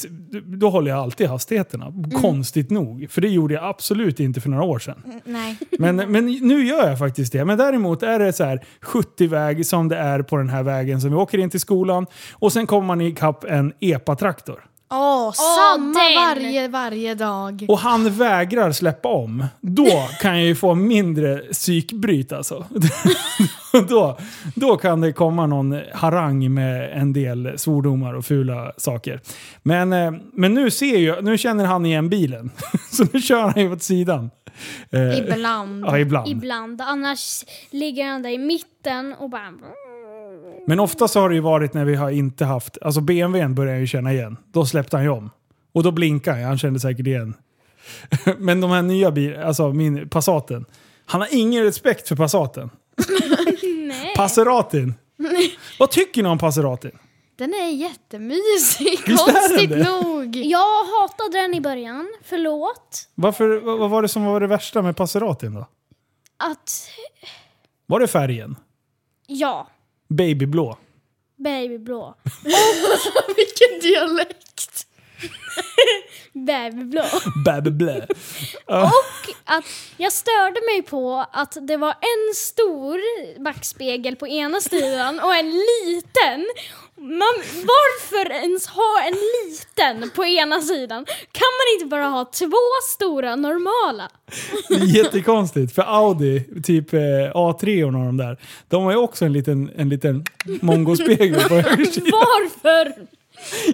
då håller jag alltid hastigheterna. Konstigt nog. För det gjorde jag absolut inte för några år sedan. Nej. Men, men nu gör jag faktiskt det. Men däremot är det så här 70-väg som det är på den här vägen som vi åker in till skolan. Och sen kommer man ikapp en EPA-traktor. Åh, samma den. varje, varje dag. Och han vägrar släppa om. Då kan jag ju få mindre psykbryt alltså. då, då kan det komma någon harang med en del svordomar och fula saker. Men, eh, men nu ser jag, nu känner han igen bilen. Så nu kör han ju åt sidan. Eh, Ibland. Ja, ibland. Ibland. Annars ligger han där i mitten och bara... Men ofta så har det ju varit när vi har inte haft, alltså BMWn börjar jag ju känna igen. Då släppte han ju om. Och då blinkade han, han kände säkert igen. Men de här nya bilarna, alltså min Passaten. Han har ingen respekt för Passaten. Nej. Passeratin. Vad tycker ni om Passeratin? Den är jättemysig, Visst är den konstigt det? nog. Jag hatade den i början. Förlåt. Varför, vad vad var det som var det värsta med Passeratin då? Att... Var det färgen? Ja. Babyblå? Babyblå. Vilken dialekt. Babyblå. Babyblä. Och att jag störde mig på att det var en stor backspegel på ena sidan och en liten. Man, varför ens ha en liten på ena sidan? Kan man inte bara ha två stora normala? Det är jättekonstigt, för Audi, typ eh, A3 och de där, de har ju också en liten, en liten mongospegel på höger sida. Varför?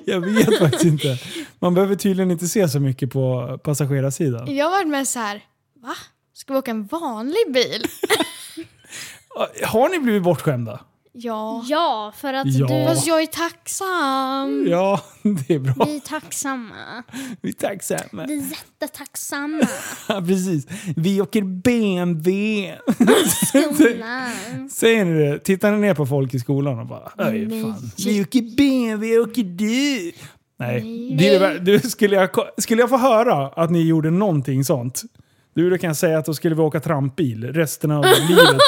Jag vet faktiskt inte. Man behöver tydligen inte se så mycket på passagerarsidan. Jag varit med så här. va? Ska vi åka en vanlig bil? Har ni blivit bortskämda? Ja. Ja, för att Ja. du... Fast jag är tacksam. Ja, det är bra. Vi är tacksamma. Vi är tacksamma. Vi är jättetacksamma. Ja, precis. Vi åker BMW. Skolan. Säger ni det? Tittar ni ner på folk i skolan och bara Nej. fan. Vi åker BMW, åker du? Nej. Det är det, vär- du, skulle, jag, ko- skulle jag få höra att ni gjorde någonting sånt, du, då kan jag säga att då skulle vi åka trampbil resten av livet.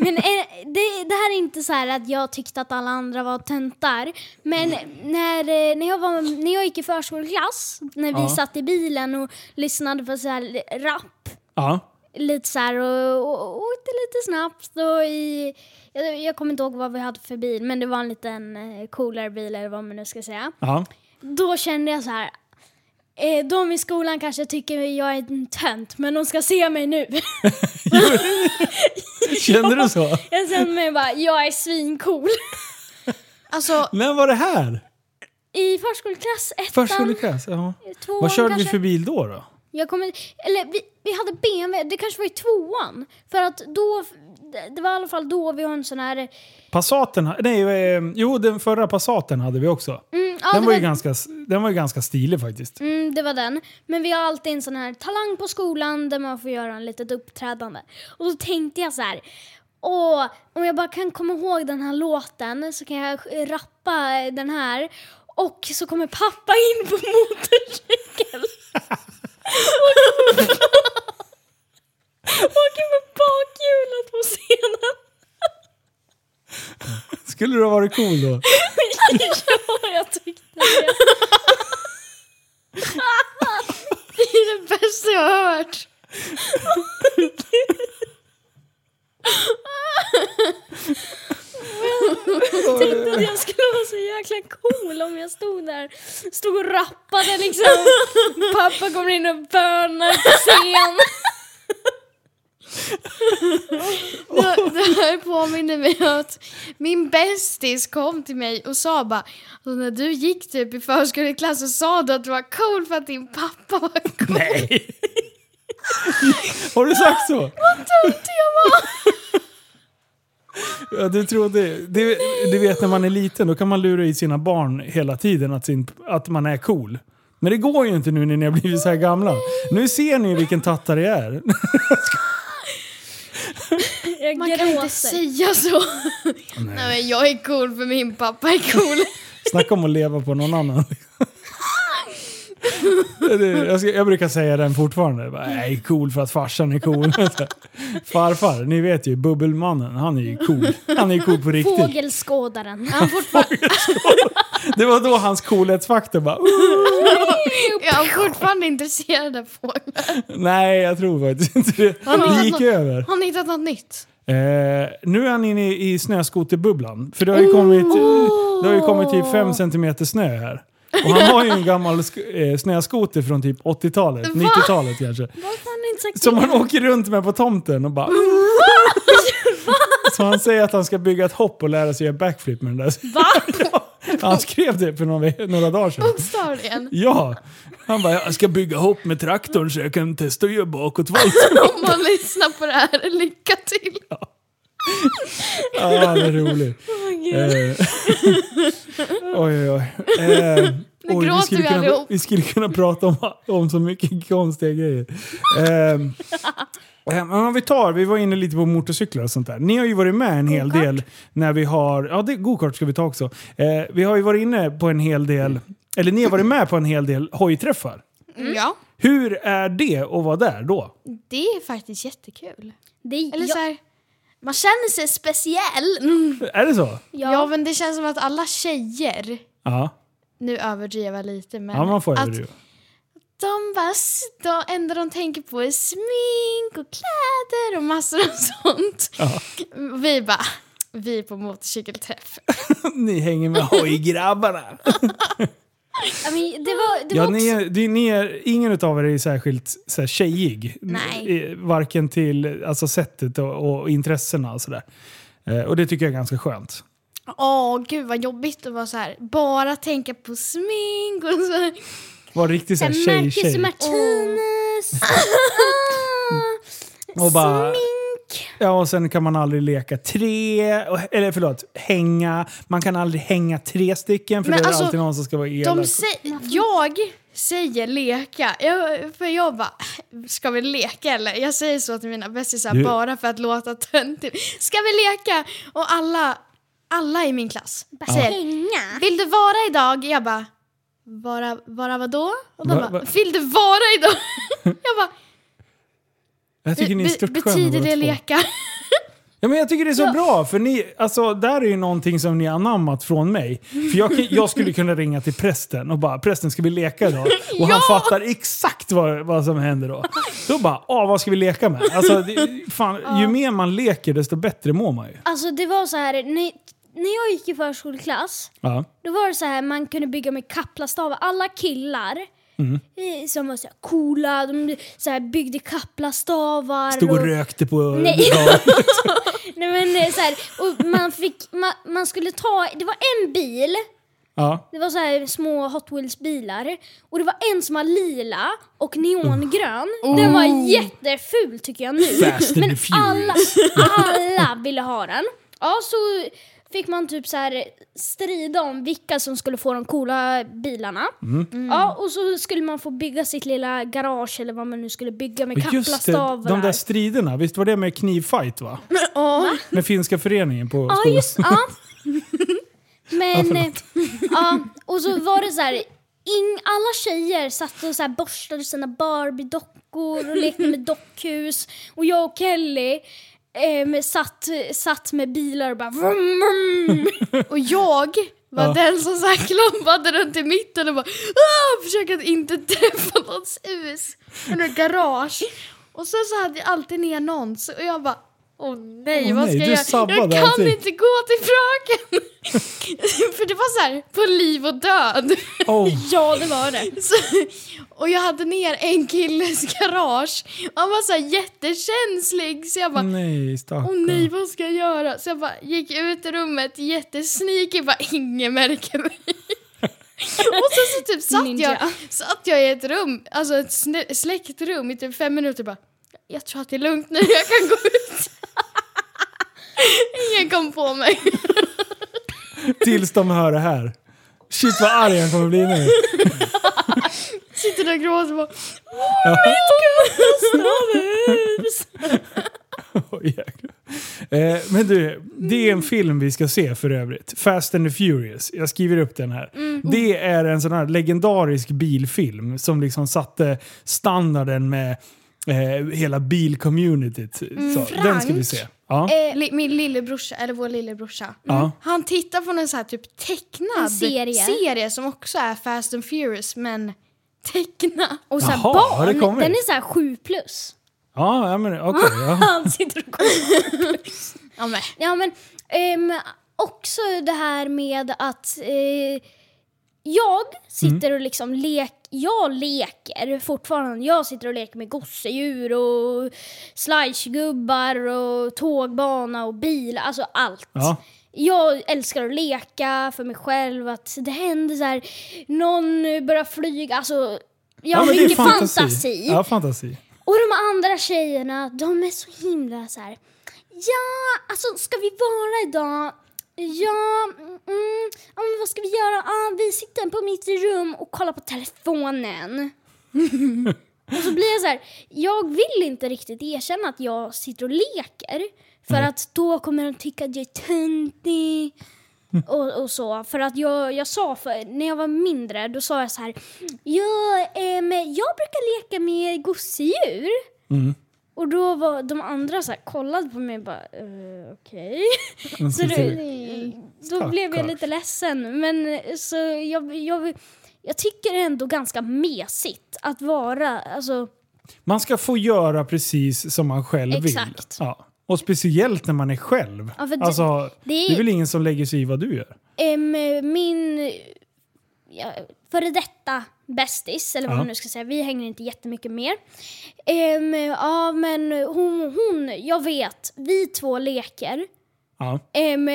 Men eh, det, det här är inte så här att jag tyckte att alla andra var töntar. Men när, eh, när, jag, var, när jag gick i förskoleklass, när vi Ja. satt i bilen och lyssnade på så här rap, Ja. lite så här och, och, och åkte lite snabbt. Och i, jag, jag kommer inte ihåg vad vi hade för bil, men det var en liten eh, coolare bil eller vad man nu ska säga. ja. Då kände jag så här. Eh, de i skolan kanske tycker jag är en tönt, men de ska se mig nu. Kände du så? jag kände mig bara, jag är svincool. Alltså, När var det här? I förskoleklass, ettan, Förskoleklass? Ja. tvåan Vad körde vi kanske. för bil då? då? Jag kommer, eller vi, vi hade BMW, det kanske var i tvåan. För att då, det var i alla fall då vi har en sån här... Passaten? Nej, eh, jo den förra Passaten hade vi också. Mm, ja, Den var, ju ganska, den var ju ganska stilig faktiskt. Mm, det var den. Men vi har alltid en sån här talang på skolan där man får göra en litet uppträdande. Och då tänkte jag så här. Åh, om jag bara kan komma ihåg den här låten så kan jag rappa den här. Och så kommer pappa in på motorcykel. Åker med bakhjulet på scenen. Skulle du ha varit cool då? ja, jag tyckte det. det är det bästa jag har hört. Jag tänkte att jag skulle vara så jäkla cool om jag stod där. Stod och rappade liksom. Pappa kommer in och bönar på scen. Det, det här påminner mig om att min bästis kom till mig och sa bara alltså när du gick typ i förskoleklass så sa du att du var cool för att din pappa var cool. Nej! Har du sagt så? Dumt jag var! Ja, du trodde... Det, du vet när man är liten, då kan man lura i sina barn hela tiden att, sin, att man är cool. Men det går ju inte nu när ni har blivit så här gamla. Nu ser ni vilken tattare jag är. Jag Man kan inte säga så. Nej. men jag är cool för min pappa är cool. Snacka om att leva på någon annan. Jag, ska, jag brukar säga den fortfarande. Jag är cool för att farsan är cool. Farfar, ni vet ju, bubbelmannen, han är ju cool. Han är ju cool på riktigt. Fågelskådaren. Han fortfarande, Det var då hans coolhetsfaktor bara... Jag är fortfarande intresserad av fåglar. Nej, jag tror faktiskt inte det. Det gick över. Har ni hittat något nytt? Eh, nu är han inne i snöskoterbubblan. För det har ju kommit, det har ju kommit typ 5 centimeter snö här. Och han har ju en gammal eh, snöskoter från typ 80-talet, 90-talet kanske. Som han åker runt med på tomten och bara... Så han säger att han ska bygga ett hopp och lära sig göra backflip med den där. Va? Ja, han skrev det för några, några dagar sedan. Bokstavligen. Ja! Han bara, jag ska bygga hopp med traktorn så jag kan testa att göra bakåtvolt. Om man lyssnar på det här, lycka till. Ja, det är roligt. Eh, oj, oj, oj. Eh, oj, gråter skulle vi kunna, vi skulle kunna prata om, om så mycket konstiga grejer. Eh, men om vi tar, vi var inne lite på motorcyklar och sånt där. Ni har ju varit med en hel del när vi har, ja det, go-kart ska vi ta också. Eh, vi har ju varit inne på en hel del, eller ni har varit med på en hel del hojträffar. Ja, Hur är det att vara där då? det är faktiskt jättekul. Det, Eller ja, så här, man känner sig speciell. Mm. Är det så? Ja. ja. men det känns som att alla tjejer, Ja, nu överdriver jag lite, men ja man får att överdriva. De bara, det enda de tänker på är smink och kläder och massor av sånt. Ja. Vi bara, vi är på motorcykelträff. Ni hänger med hojgrabbarna. Ja, men det var, det Ja, var ni är, det, ni är, ingen av er är särskilt så här, tjejig. Nej. Eh, Varken till alltså, sättet och, och intressena och sådär. Eh, och det tycker jag är ganska skönt. Åh gud vad jobbigt att vara så här, bara tänka på smink och så här. Var riktigt så här, tjej, Marcus tjej. och Martinus. Och bara, Smink. ja, och sen kan man aldrig leka tre, eller förlåt, hänga. Man kan aldrig hänga tre stycken för Men det är alltså, alltid någon som ska vara elak. De sä- jag säger leka, jag, för jag bara, ska vi leka eller? Jag säger så till mina bästisar Du- bara för att låta töntig. Ska vi leka? Och alla, alla i min klass säger, Hänga. vill du vara idag? Jag bara, vara, vara vadå? Och de Va- bara, va- vill du vara idag? jag bara, jag tycker ni är "Be- stört betyder båda det två. leka? Ja, men jag tycker det är så bra, för ni, alltså, där är ju någonting som ni har anammat från mig. För jag, kan- jag skulle kunna ringa till prästen och bara “prästen, ska vi leka idag?” Och han fattar exakt vad, vad som händer då. Då bara “ah, vad ska vi leka med?” alltså, det, fan, Ju mer man leker desto bättre mår man ju. Alltså det var så här, när, när jag gick i förskoleklass, Ja. då var det så här man kunde bygga med kaplastavar. Alla killar Mm. eh, som var så här coola, de så här byggde kaplastavar. Stod och rökte på... Nej. Nej, men, eh, så här, och man, fick, man, man skulle ta, det var en bil, Ja. det var så här små Hot Wheels-bilar. Och det var en som var lila och neongrön. Den var jätteful tycker jag nu. Fast Men alla, alla ville ha den. Ja, så fick man typ så här strida om vilka som skulle få de coola bilarna. Mm. Ja, och så skulle man få bygga sitt lilla garage eller vad man nu skulle bygga med Och Just det, de där striderna, visst var det med knivfight va? Åh. Med finska föreningen på Ja, skolan. just ja. Ja, Men, eh, ja, och så var det så här, ing, alla tjejer satt och så här borstade sina Barbie-dockor och lekte med dockhus. Och jag och Kelly eh, satt, satt med bilar och bara vrum, vrum. Och jag var Ja. den som så här klampade runt i mitten och bara ah, försökte att inte träffa någons hus. Eller garage. Och sen så hade jag alltid en annons och jag bara Åh nej, Åh vad nej, ska jag göra? Jag kan allting. inte gå till fröken! För det var så här, på liv och död. Oh, Ja, det var det. Så, och jag hade ner en killes garage han var så här jättekänslig så jag bara nej, stackarn. Åh nej, vad ska jag göra? Så jag bara gick ut ur rummet jättesneaky, bara ingen märker mig. och så, så typ satt Ninja. jag, satt jag i ett rum, alltså ett snä- släckt rum i typ fem minuter bara Jag tror att det är lugnt nu, jag kan gå ut. ingen kom på mig. Tills de hör det här. Shit vad arg han kommer bli nu. Sitter där och gråter bara Oj, jäklar. eh, men du, det är en film vi ska se för övrigt. Fast and the Furious. Jag skriver upp den här. Det är en sån här legendarisk bilfilm som liksom satte standarden med eh, hela bilcommunityt. Så, den ska vi se. Ja. Eh, li- min lillebrorsa, eller vår lillebrorsa, Ja. han tittar på en så här typ tecknad En serie. serie som också är Fast and Furious men tecknad. Och så här, Jaha, barn, den är så här 7 plus. Ja, ja men okej. ja. Han sitter och kollar. Ja, men. Ja men ehm, också det här med att eh, jag sitter och liksom lek, jag leker fortfarande. Jag sitter och leker med gosedjur och slidegubbar och tågbana och bil, alltså allt. Ja. Jag älskar att leka för mig själv, att det händer så här, någon börjar flyga, alltså jag har mycket fantasi. Ja, fantasi. Och de andra tjejerna, de är så himla så här. Ja, alltså ska vi vara idag? Ja, mm, ja men vad ska vi göra? Ah, vi sitter på mitt rum och kollar på telefonen. och så blir jag så här, jag vill inte riktigt erkänna att jag sitter och leker. För Nej. att då kommer de tycka att jag är töntig. Och, och så. För att jag, jag sa, för, när jag var mindre, då sa jag så här. Ja, ehm, jag brukar leka med gosedjur. Mm. Och då var de andra så här, kollade på mig och bara, uh, okej. Man Så då, då blev jag lite ledsen. Men eh, så jag, jag, jag tycker ändå ganska mesigt att vara, alltså, Man ska få göra precis som man själv Exakt. vill. Ja. Och speciellt när man är själv. Ja, alltså, det det, är- väl ingen som lägger sig i vad du gör? em, min ja, före detta bästis, eller vad man nu ska säga, vi hänger inte jättemycket mer. Em, ja, men hon, hon, jag vet, vi två leker. Em,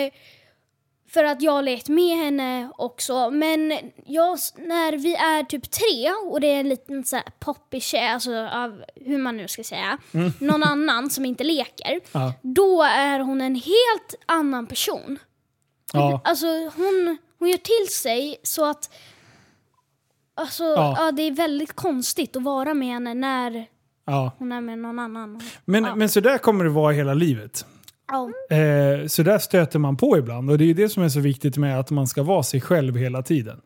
för att jag har lekt med henne också. Men jag, när vi är typ tre och det är en liten så här poppig tjej, alltså av hur man nu ska säga, någon annan som inte leker. Ja. Då är hon en helt annan person. Ja. Alltså hon, hon gör till sig så att Alltså, Ja. ja. det är väldigt konstigt att vara med henne när Ja. hon är med någon annan. Men, Ja. men så där kommer det vara hela livet. Ja. Eh, så där stöter man på ibland. Och det är ju det som är så viktigt med att man ska vara sig själv hela tiden.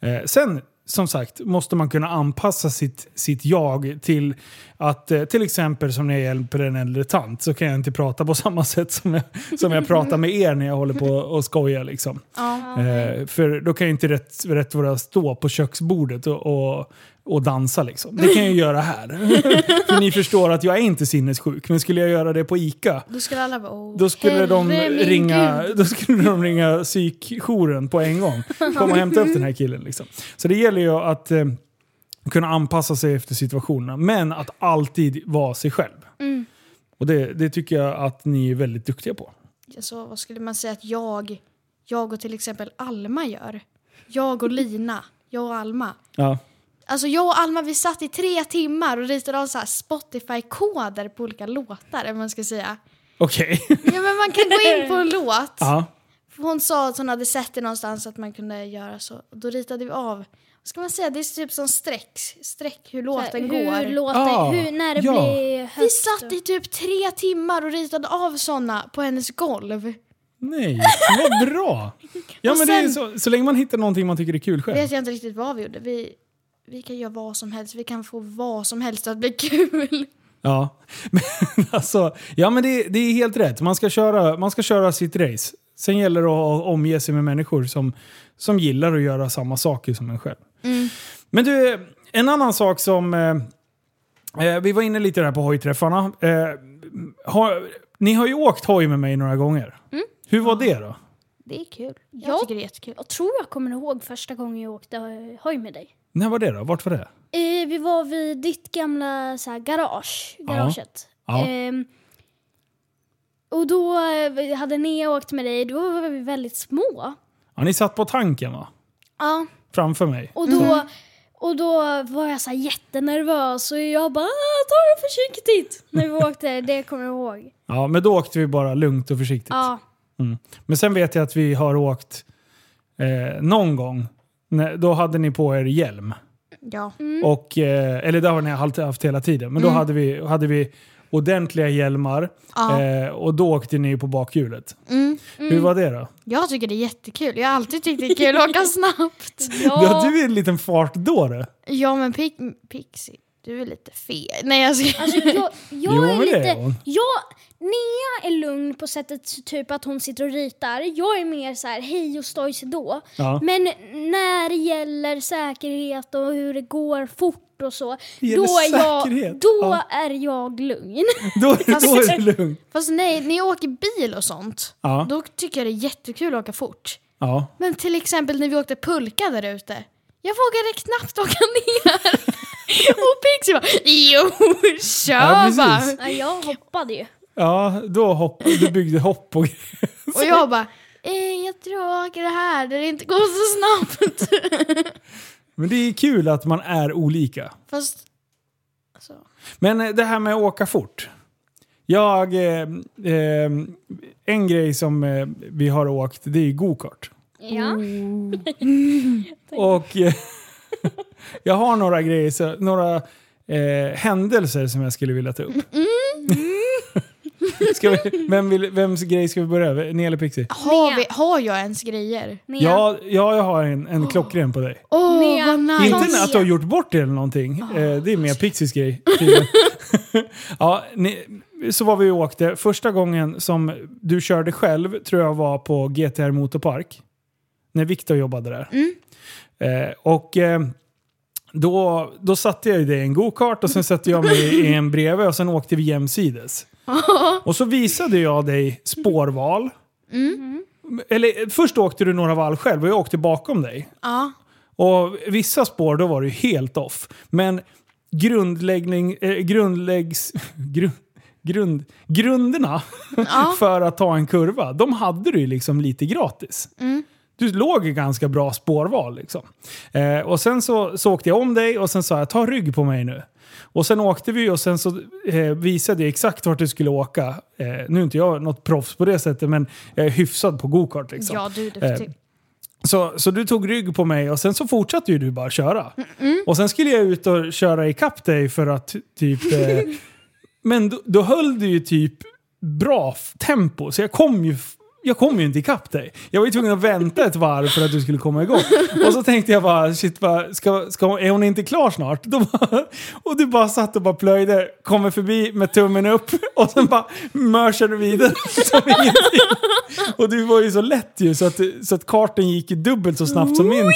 Eh, sen, som sagt, måste man kunna anpassa sitt, sitt jag till att eh, till exempel som när jag hjälper en äldre tant så kan jag inte prata på samma sätt som jag, som jag pratar med er när jag håller på och skojar. Liksom. Ja. Eh, för då kan jag inte rätt, rätt jag stå på köksbordet och, och, och dansa. Liksom. Det kan jag göra här. för ni förstår att jag är inte sinnessjuk. Men skulle jag göra det på ICA Då skulle alla bara oh. då skulle, de ringa, Gud. då skulle de ringa psykjouren på en gång. Kom och hämta upp den här killen. Liksom. Så det gäller ju att eh, kunna anpassa sig efter situationerna. Men att alltid vara sig själv. Mm. Och det, det tycker jag att ni är väldigt duktiga på. Alltså, vad skulle man säga att jag, jag och till exempel Alma gör? Jag och Lina, jag och Alma. Ja. Alltså jag och Alma vi satt i tre timmar och ritade av så här Spotify-koder på olika låtar, eller man ska säga. Okej. Ja men man kan gå in på en låt. Ja. Hon sa att hon hade sett det någonstans att man kunde göra så. Då ritade vi av. Vad ska man säga? Det är typ som streck, streck hur låten hur går. Låter, Ah, hur, när det ja. blir Vi höst. satt i typ tre timmar och ritade av såna på hennes golv. Nej, vad bra. Ja, Och men det är sen- så, så länge man hittar någonting man tycker är kul själv. vet jag inte riktigt vad vi gjorde. Vi, vi kan göra vad som helst. Vi kan få vad som helst att bli kul. Ja, men alltså, ja men det, det är helt rätt. Man ska, köra, man ska köra sitt race. Sen gäller det att omge sig med människor som, som gillar att göra samma saker som en själv. Men du, en annan sak som... Eh, eh, vi var inne lite där på hojträffarna. Eh, har, ni har ju åkt hoj med mig några gånger. Hur var det då? Det är kul. Jag Ja. tycker det är jättekul. Jag tror jag kommer ihåg första gången jag åkte hoj med dig. När var det då? Vart var det? Eh, vi var vid ditt gamla så här, garage. Garaget. Ja. Ehm, och då eh, hade ni åkt med dig, då var vi väldigt små. Ja, ni satt på tanken va? Ja, Framför mig. och då, och då var jag så här jättenervös och jag bara "Ah, ta det försiktigt när vi åkte. Det kommer jag ihåg. Ja, men då åkte vi bara lugnt och försiktigt. Ja, Men sen vet jag att vi har åkt eh, någon gång. När, då hade ni på er hjälm. Ja. Och, eh, eller det har ni alltid haft hela tiden. Men då hade, vi, hade vi ordentliga hjälmar. Ja. Eh, och då åkte ni på bakhjulet. Mm. Hur var det då? Jag tycker det är jättekul. Jag har alltid tyckt det är kul att åka snabbt. Ja. du är en liten fartdåre. Ja men Pix- Pixie, du är lite fel. Nej jag ska... alltså jag, jag Jo, är det lite... är hon. Jag, Nea är lugn på sättet typ att hon sitter och ritar. Jag är mer så här hej och stojs då. Ja. Men när det gäller säkerhet och hur det går fort och så, då, är jag, då ja. är jag lugn. Då, då är det lugnt. Fast nej, när jag åker bil och sånt, Ja. då tycker jag det är jättekul att åka fort. Ja. Men till exempel när vi åkte pulka där ute. Jag vågade knappt åka ner. och Pixie bara jo, kör Ja, bara. Ja, jag hoppade ju. Ja, då hopp, du byggde hopp och Och jag bara eh, jag tror jag åker det här där det inte går så snabbt. Men det är kul att man är olika. Fast, alltså, Men eh, det här med att åka fort. Jag, eh, eh, en grej som eh, vi har åkt, det är go-kart. Ja. Och eh, jag har några grejer, så, några eh, händelser som jag skulle vilja ta upp. ska vi, vem vill, vems grej ska vi börja? Ni eller Pixie? har, vi, har jag ens grejer? Nea. Ja, ja, jag har en, en klockren på dig. Nea. vad nice. Inte Nea. att du har gjort bort det eller någonting. Eh, det är mer Pixies grej. ja, ni, så var vi och åkte. Första gången som du körde själv tror jag var på GTR Motorpark. När Viktor jobbade där. Eh, och eh, då, då satte jag ju dig i en go-kart och sen satte jag mig i en bredvid och sen åkte vi jämsides. och så visade jag dig spårval. Eller först åkte du några varv själv och jag åkte bakom dig. Ja. Och vissa spår då var det ju helt off. Men grundläggning, eh, grundläggs, grund, grund, grunderna för att ta en kurva, de hade du liksom lite gratis. Du låg i ganska bra spårval liksom. Eh, och sen så, så åkte jag om dig och sen sa jag ta rygg på mig nu. Och sen åkte vi och sen så eh, visade jag exakt vart du skulle åka. Eh, nu är inte jag något proffs på det sättet men jag är hyfsad på gokart liksom. ja, du är duktig. Eh, Så, så du tog rygg på mig och sen så fortsatte ju du bara köra. Och sen skulle jag ut och köra ikapp dig för att typ... Eh, men då, då höll du ju typ bra tempo så jag kom ju... Jag kom ju inte ikapp dig. Jag var ju tvungen att vänta ett varv för att du skulle komma igång. Och så tänkte jag bara, shit, bara, ska, ska, är hon inte klar snart? Då bara, och du bara satt och bara plöjde, kommer förbi med tummen upp och sen bara mörsar du vidare som ingenting. Och du var ju så lätt ju så att, så att karten gick ju dubbelt så snabbt som min.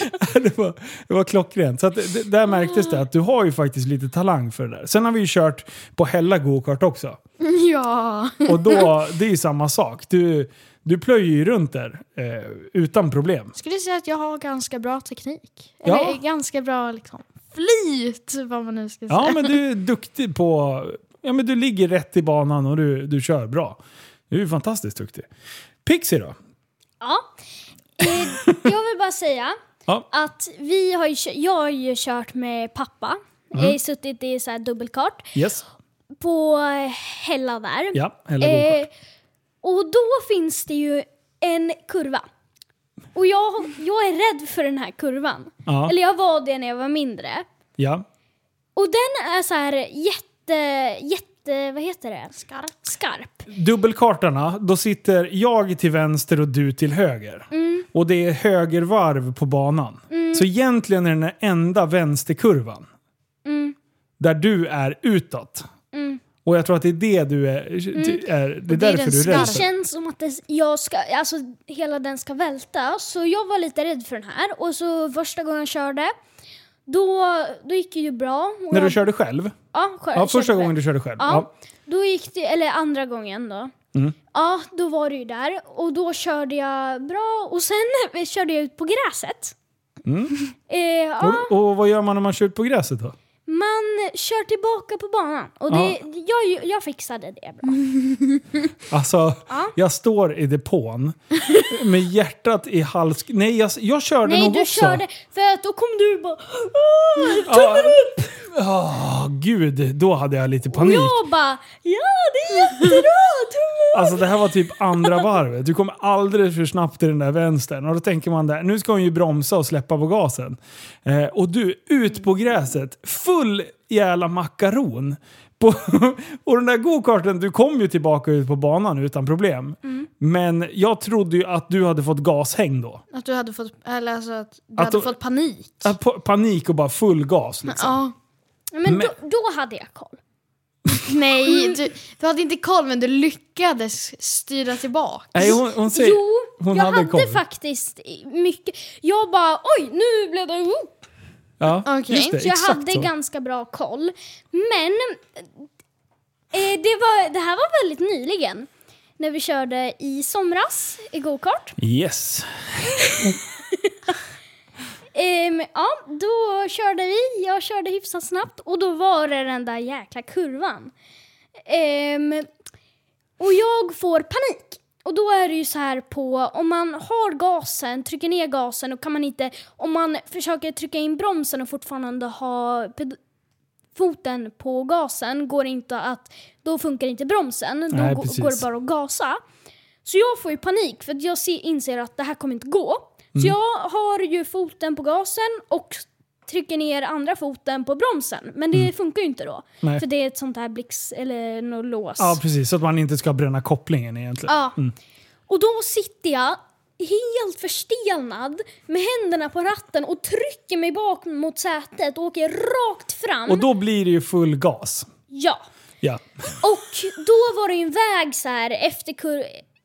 det, var, det var klockrent. Så det, där märktes det att du har ju faktiskt lite talang för det där. Sen har vi ju kört på Hälla gokart också. Ja. Och då, det är ju samma sak. Du, du plöjer ju runt där eh, utan problem. Skulle säga att jag har ganska bra teknik. Ja. Eller ganska bra liksom, flyt, vad man nu ska säga. Ja, men du är duktig på... Ja, men du ligger rätt i banan och du, du kör bra. Du är ju fantastiskt duktig. Pixie då? Ja. Eh, jag vill bara säga Ja. att vi har ju, jag har ju kört med pappa. Jag har ju suttit i så här dubbelkart Yes. på Hälla där. Ja, Hälla. Eh, och då finns det ju en kurva. Och jag, jag är rädd för den här kurvan. Ja. Eller jag var det när jag var mindre. Ja. Och den är så här jätte, jätte, vad heter det? Skarp. Skarp. Dubbelkartarna, då sitter jag till vänster och du till höger. Och det är högervarv på banan. Så egentligen är den den enda vänsterkurvan. Där du är utåt. Och jag tror att det är det du är... är det är det är därför du är Det rädd för. känns som att det, jag ska, alltså, hela den ska välta. Så jag var lite rädd för den här. Och så första gången jag körde, då, då gick det ju bra. När du jag, körde själv? Ja, själv, Ja, första gången du körde själv. Ja. Ja. då gick det, eller andra gången då. Mm. Ja, då var det ju där och då körde jag bra och sen körde jag ut på gräset. Eh, ja, Och, och vad gör man när man kör ut på gräset då? Man kör tillbaka på banan och det, jag, jag fixade det bra. Alltså, Ja. jag står i depån med hjärtat i hals... Nej, jag, jag körde Nej, nog du också. körde, för att då kom du bara Ja. Åh, gud, då hade jag lite och panik. jag bara ja det är jättebra, tummen Alltså det här var typ andra varvet. Du kommer alldeles för snabbt i den där vänstern. Och då tänker man där, nu ska hon ju bromsa och släppa på gasen. Eh, och du, ut på gräset. Full jävla makaron. På, och den där go-karten, du kom ju tillbaka ut på banan utan problem. Mm. Men jag trodde ju att du hade fått gashäng då. Att du hade fått, eller alltså att du Att hade du- fått panik. Pa- Panik och bara full gas liksom. Ja. Men Men- då, då hade jag koll. Nej, du, du hade inte koll men du lyckades styra tillbaka. Nej, hon, hon säger... Jo, hon jag hade hade, faktiskt mycket. Jag bara oj, nu blev det. Ja, Okej. just det. Jag hade så. ganska bra koll. Men eh, det, var, det här var väldigt nyligen. När vi körde i somras i gokart. Yes. Ehm, ja, då körde vi. Jag körde hyfsat snabbt och då var det den där jäkla kurvan. Ehm, och jag får panik. Och då är det ju så här på, om man har gasen, trycker ner gasen och kan man inte, om man försöker trycka in bromsen och fortfarande ha foten på gasen, går inte att, då funkar inte bromsen. Då Nej, går det bara att gasa. Så jag får ju panik för jag ser, inser att det här kommer inte gå. Mm. Så jag har ju foten på gasen och trycker ner andra foten på bromsen. Men det funkar ju inte då. Mm. Nej. För det är ett sånt här blix eller något lås. Ja, precis. Så att man inte ska bränna kopplingen egentligen. Ja. Och då sitter jag helt förstelnad med händerna på ratten och trycker mig bak mot sätet och åker rakt fram. Och då blir det ju full gas. Ja. Ja. Och då var det ju en väg så här efter kur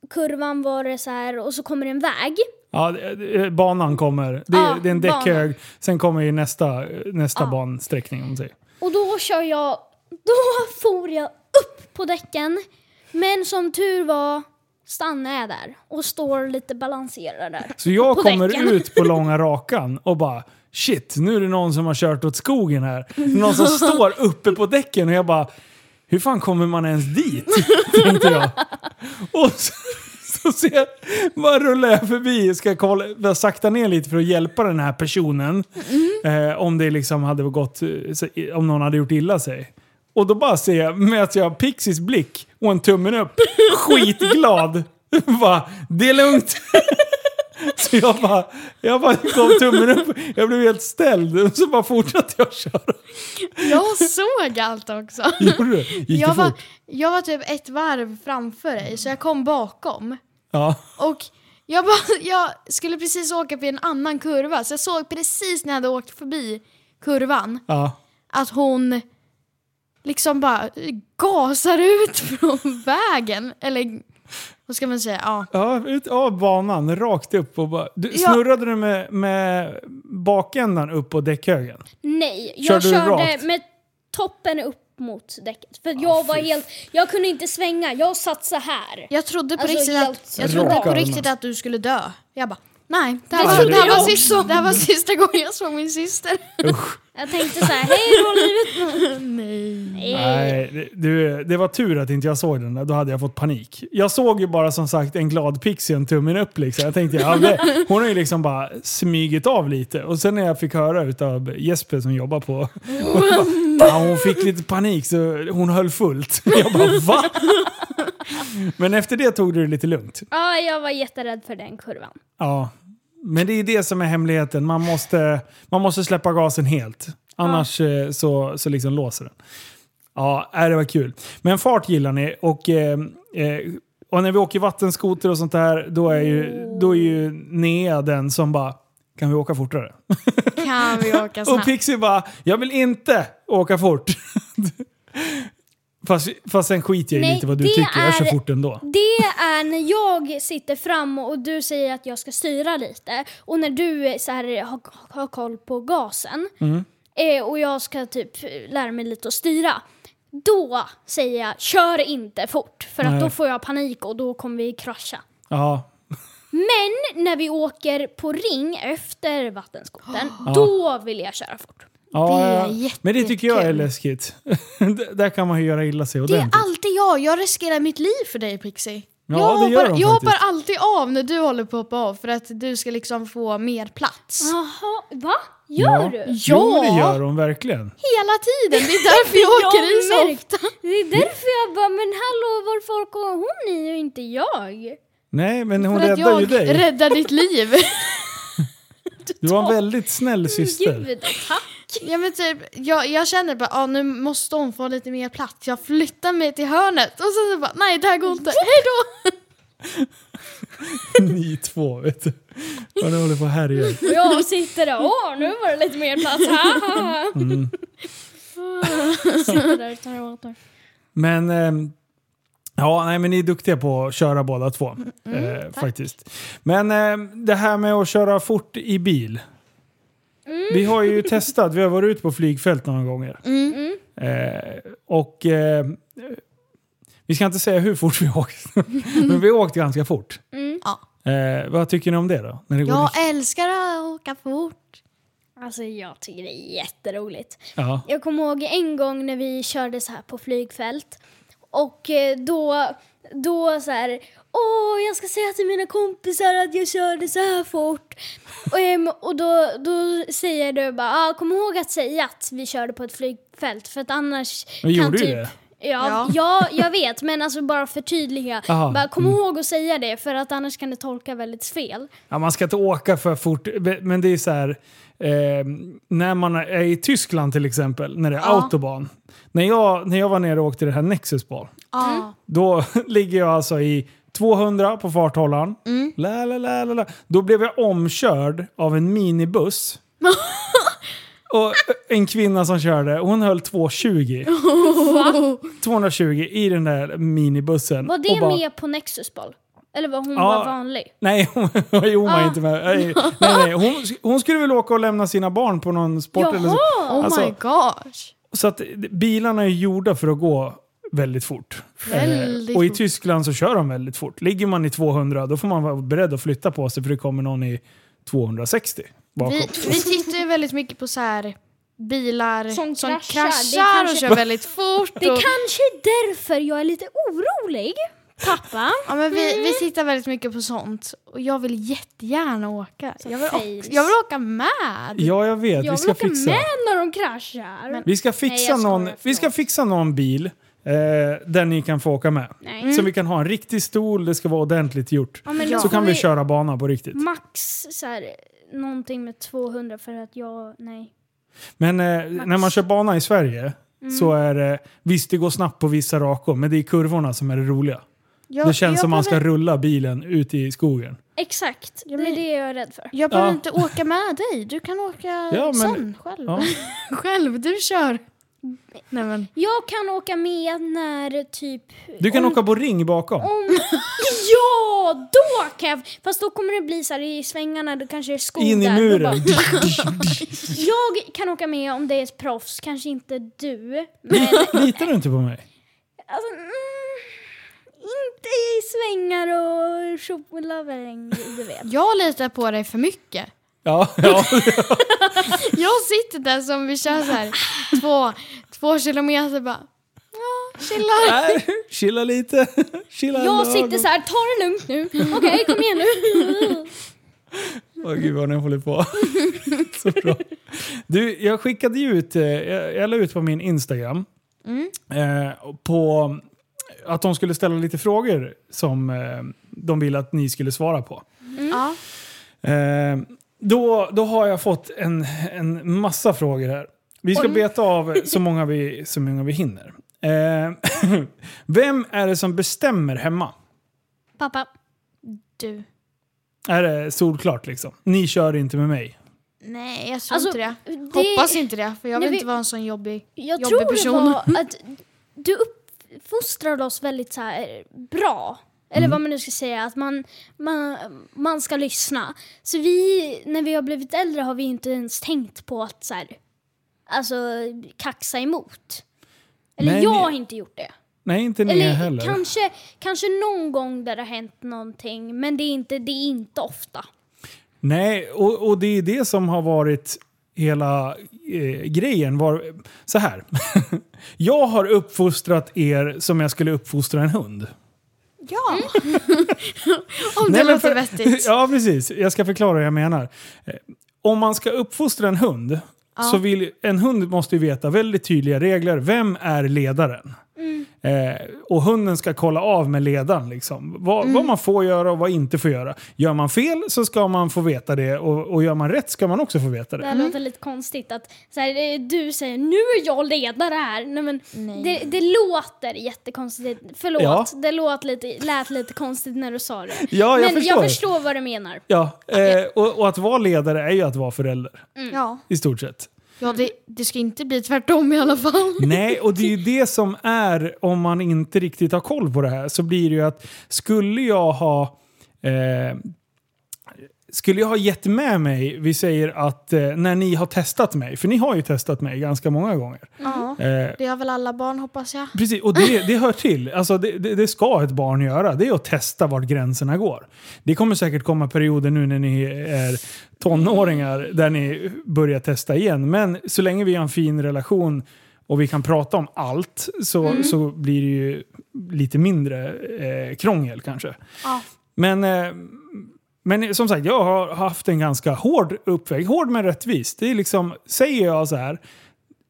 kurvan var det så här och så kommer det en väg. Ja, banan kommer. Det, Ja, det är en däckhög. Sen kommer ju nästa, nästa Ja. bansträckning om. Och då kör jag, då for jag upp på däcken. Men som tur var stannar jag där och står lite balanserad där. Så jag kommer däcken. ut på långa rakan och bara shit, nu är det någon som har kört åt skogen här. Någon som står uppe på däcken och jag bara hur fan kommer man ens dit? Tänkte jag. Och så, så ser jag, bara rullar jag förbi ska kolla, sakta ner lite för att hjälpa den här personen. Eh, om det liksom hade gått, eh, om någon hade gjort illa sig. Och då bara ser jag, möter jag Pixies blick och en tummen upp. Skitglad. bara, det är lugnt. Så jag bara, jag bara gav tummen upp. Jag blev helt ställd. Så bara fortsatte jag köra. Jag såg allt också. Gjorde du? Gick Jag det var, fort? jag var typ ett varv framför dig så jag kom bakom. Ja. Och jag, bara, jag skulle precis åka på en annan kurva så jag såg precis när jag hade åkt förbi kurvan Ja. att hon liksom bara gasar ut från vägen. Eller vad ska man säga? Ja. Ja, ut av banan, rakt upp och bara... Du, Ja. snurrade du med, med bakändan upp på däckhögen? Nej, jag Körde du körde med toppen upp mot däcket. För jag var helt, jag kunde inte svänga, jag satt så här. Jag trodde på Alltså, riktigt, helt att, jag trodde på riktigt att du skulle dö. Jag bara, nej. Det här, var, det, här var sista, det här var sista gången jag såg min syster. Jag tänkte så här, hej då livet. nej. Nej. Du, det var tur att inte jag såg den där. Då hade jag fått panik. Jag såg ju bara som sagt en glad pixie en tummen upp liksom. Jag tänkte, ja, det, hon har ju liksom bara smygit av lite. Och sen när jag fick höra utav Jesper som jobbar på... ja, hon fick lite panik så hon höll fullt. Jag bara, va? Men efter det tog du det lite lugnt. Ja, jag var jätterädd för den kurvan. Ja, men det är det som är hemligheten. Man måste, man måste släppa gasen helt. Annars eh, så, så liksom låser den. Ja, äh, det var kul. Men fart gillar ni och, eh, eh, och när vi åker vattenskoter och sånt där då är ju, då är ju Nea den som bara kan vi åka fortare? Kan vi åka Och snabbt? Pixie bara, jag vill inte åka fort. fast, fast sen skiter jag i Nej, lite vad du tycker, jag kör är- fort ändå. Det är när jag sitter fram och du säger att jag ska styra lite. Och när du så här, har, har koll på gasen. Mm. Eh, och jag ska typ lära mig lite att styra. då säger jag kör inte fort. För Nej. att då får jag panik och då kommer vi krascha. Ja, Men när vi åker på ring efter vattenskotern, då vill jag köra fort. Ja, Det är ja. Men det tycker jag är läskigt. Där kan man ju göra illa sig Det är ordentligt. alltid jag. Jag riskerar mitt liv för dig Pixie. Ja, jag det gör hoppar, jag faktiskt. hoppar alltid av när du håller på att hoppa av för att du ska liksom få mer plats. Jaha, va? Gör ja. du? Jo, men det Ja. gör hon verkligen. Hela tiden. Det är därför jag Jag åker i så ofta. Det är därför jag bara, men hallå varför åker hon i och inte jag? Nej, men hon För att räddar jag ju dig. räddar ditt liv. Du var en väldigt snäll syster. Gud, tack! Ja, men typ, jag, jag känner bara ah, nu måste hon få lite mer plats. Jag flyttar mig till hörnet och sen så bara nej det här går inte. Hej då! Ni två, vet du. Vad ni håller på och härjar. Och jag sitter där, åh nu var det lite mer plats, haha! Mm. Sitter där och tar åt mig. Men, ehm, ja, nej, men ni är duktiga på att köra båda två. Mm, eh, faktiskt. Men ehm, det här med att köra fort i bil. Mm. Vi har ju testat, vi har varit ute på flygfält några gånger. Mm. Eh, och eh, vi ska inte säga hur fort vi har åkt. men vi har åkt ganska fort. Ja. Eh, vad tycker ni om det då? När det går Jag älskar att åka fort. Alltså jag tycker det är jätteroligt. ja. Jag kommer ihåg en gång när vi körde så här på flygfält. Och eh, då, då så här, åh jag ska säga till mina kompisar att jag körde så här fort. Och, och då, då säger du bara, ah, kom ihåg att säga att vi körde på ett flygfält för att annars Men kan gjorde typ... det. Ja, ja. jag vet, men alltså bara förtydliga. Aha, Bara, kom mm. ihåg att säga det för att annars kan det tolka väldigt fel. Ja, man ska inte åka för fort, men det är så här. Eh, när man är i Tyskland till exempel, när det är Ja. autobahn. När jag, när jag var nere och åkte det här Nexusball, Ja. då ligger jag alltså i 200 på farthållaren. Mm. La, la, la, la, la. Då blev jag omkörd av en minibuss. och en kvinna som körde, hon höll 220. 220 i den där minibussen. Var det bara- med på Nexusboll? Eller var hon Ja. bara vanlig? Nej, hon, hon var Ah. inte med. Nej, nej, nej. Hon, hon skulle väl åka och lämna sina barn på någon sport eller så. Jaha! Oh Alltså- my gosh. Så att bilarna är gjorda för att gå väldigt fort. Väldigt Eh, och i fort. Tyskland så kör de väldigt fort. Ligger man i 200 då får man vara beredd att flytta på sig för det kommer någon i 260 bakom. Vi, vi tittar ju väldigt mycket på så här bilar Som som, kraschar. kraschar, Det och kanske- kör väldigt fort. Det är och, kanske är därför jag är lite orolig, pappa. ja, men vi, vi tittar väldigt mycket på sånt. Och jag vill jättegärna åka. Jag vill, fails. å- jag vill åka med. Ja, jag vet. Jag vi vill ska åka fixa. med när de kraschar. Men- Vi ska Nej, fixa, skojar, någon, vi ska fixa någon bil eh, där ni kan få åka med. Nej. Så vi kan ha en riktig stol, det ska vara ordentligt gjort. Ja, men Ja. då Så får kan vi köra bana på riktigt. Max så här, någonting med 200 för att jag... Nej. Men eh, när man kör bana i Sverige Mm. så är det, visst det går snabbt på vissa rakor, men det är kurvorna som är det roliga. Jag, det känns jag som man ska behöver, rulla bilen ut i skogen. Exakt, Ja, det är det jag är rädd för. Jag behöver Ja. inte åka med dig. Du kan åka Ja, men- sen själv. Ja. själv, du kör. Nej, men. Jag kan åka med när typ... Du kan om, åka på ring bakom. Om, ja, då kan jag... Fast då kommer det bli så här i svängarna, det kanske är skog In i där. då muren. bara- jag kan åka med om det är ett proffs, kanske inte du. Men Litar du inte på mig? alltså, mm, inte i svängar och tjoffelaväng, du vet. Jag litar på dig för mycket. Ja, ja. Jag sitter där som vi kör så här två, två kilometer bara. Ja, chilla. Nej, chilla lite. Chilla Jag sitter så här, ta det lugnt nu. Okej, kom igen nu. Åh gud vad ni håller på. så bra. Du, jag skickade ju ut, eh, jag, jag la ut på min Instagram Mm. eh, på att de skulle ställa lite frågor som eh, de ville att ni skulle svara på. Ja. Eh, då, då har jag fått en, en massa frågor här. Vi ska Oj. beta av så många vi, så många vi hinner. Eh, vem är det som bestämmer hemma? Pappa. Du. Är det solklart liksom? Ni kör inte med mig. Nej, jag tror Alltså, inte det. det- Hoppas inte det, för jag Nej, vill vi- inte vara en sån jobbig... Jag jobbig tror person. det var att du uppfostrade oss väldigt så här bra. Eller Mm. vad man nu ska säga, att man, man, man ska lyssna. Så vi, när vi har blivit äldre har vi inte ens tänkt på att så här, alltså kaxa emot. Eller Nej, jag ni- har inte gjort det. Nej, inte ni Eller heller. kanske, kanske någon gång där det har hänt någonting, men det är inte, det är inte ofta. Nej, och, och det är det som har varit hela eh, grejen. Var, så här. jag har uppfostrat er som jag skulle uppfostra en hund. Ja! Mm. Om det Nej, låter vettigt. Ja, precis. Jag ska förklara vad jag menar. Eh, Om man ska uppfostra en hund så vill en hund måste ju veta väldigt tydliga regler. Vem är ledaren? Eh, och hunden ska kolla av med ledaren. Liksom. Vad, vad man får göra och vad inte får göra. Gör man fel så ska man få veta det och, och gör man rätt ska man också få veta Det det. här låter lite konstigt att så här, eh, du säger nu är jag ledare här. Nej, men Nej. Det, det låter jättekonstigt. Förlåt, Ja. det låt lite, lät lite konstigt när du sa det. Ja, jag men förstår. jag förstår vad du menar. Ja, eh, och, och att vara ledare är ju att vara förälder. Ja, I stort sett ja det, det ska inte bli tvärtom i alla fall. Nej, och det är ju det som är, om man inte riktigt har koll på det här, så blir det ju att skulle jag ha eh, skulle jag ha gett med mig, vi säger att eh, när ni har testat mig, för ni har ju testat mig ganska många gånger. Ja, Eh, det har väl alla barn hoppas jag. Precis, och det, det hör till. Alltså det, det, det ska ett barn göra. Det är att testa vart gränserna går. Det kommer säkert komma perioder nu när ni är tonåringar där ni börjar testa igen. Men så länge vi har en fin relation och vi kan prata om allt så, så blir det ju lite mindre eh, krångel kanske. Ja. Men, eh, men som sagt, jag har haft en ganska hård uppväxt. Hård men rättvis. Det är liksom, säger jag så här,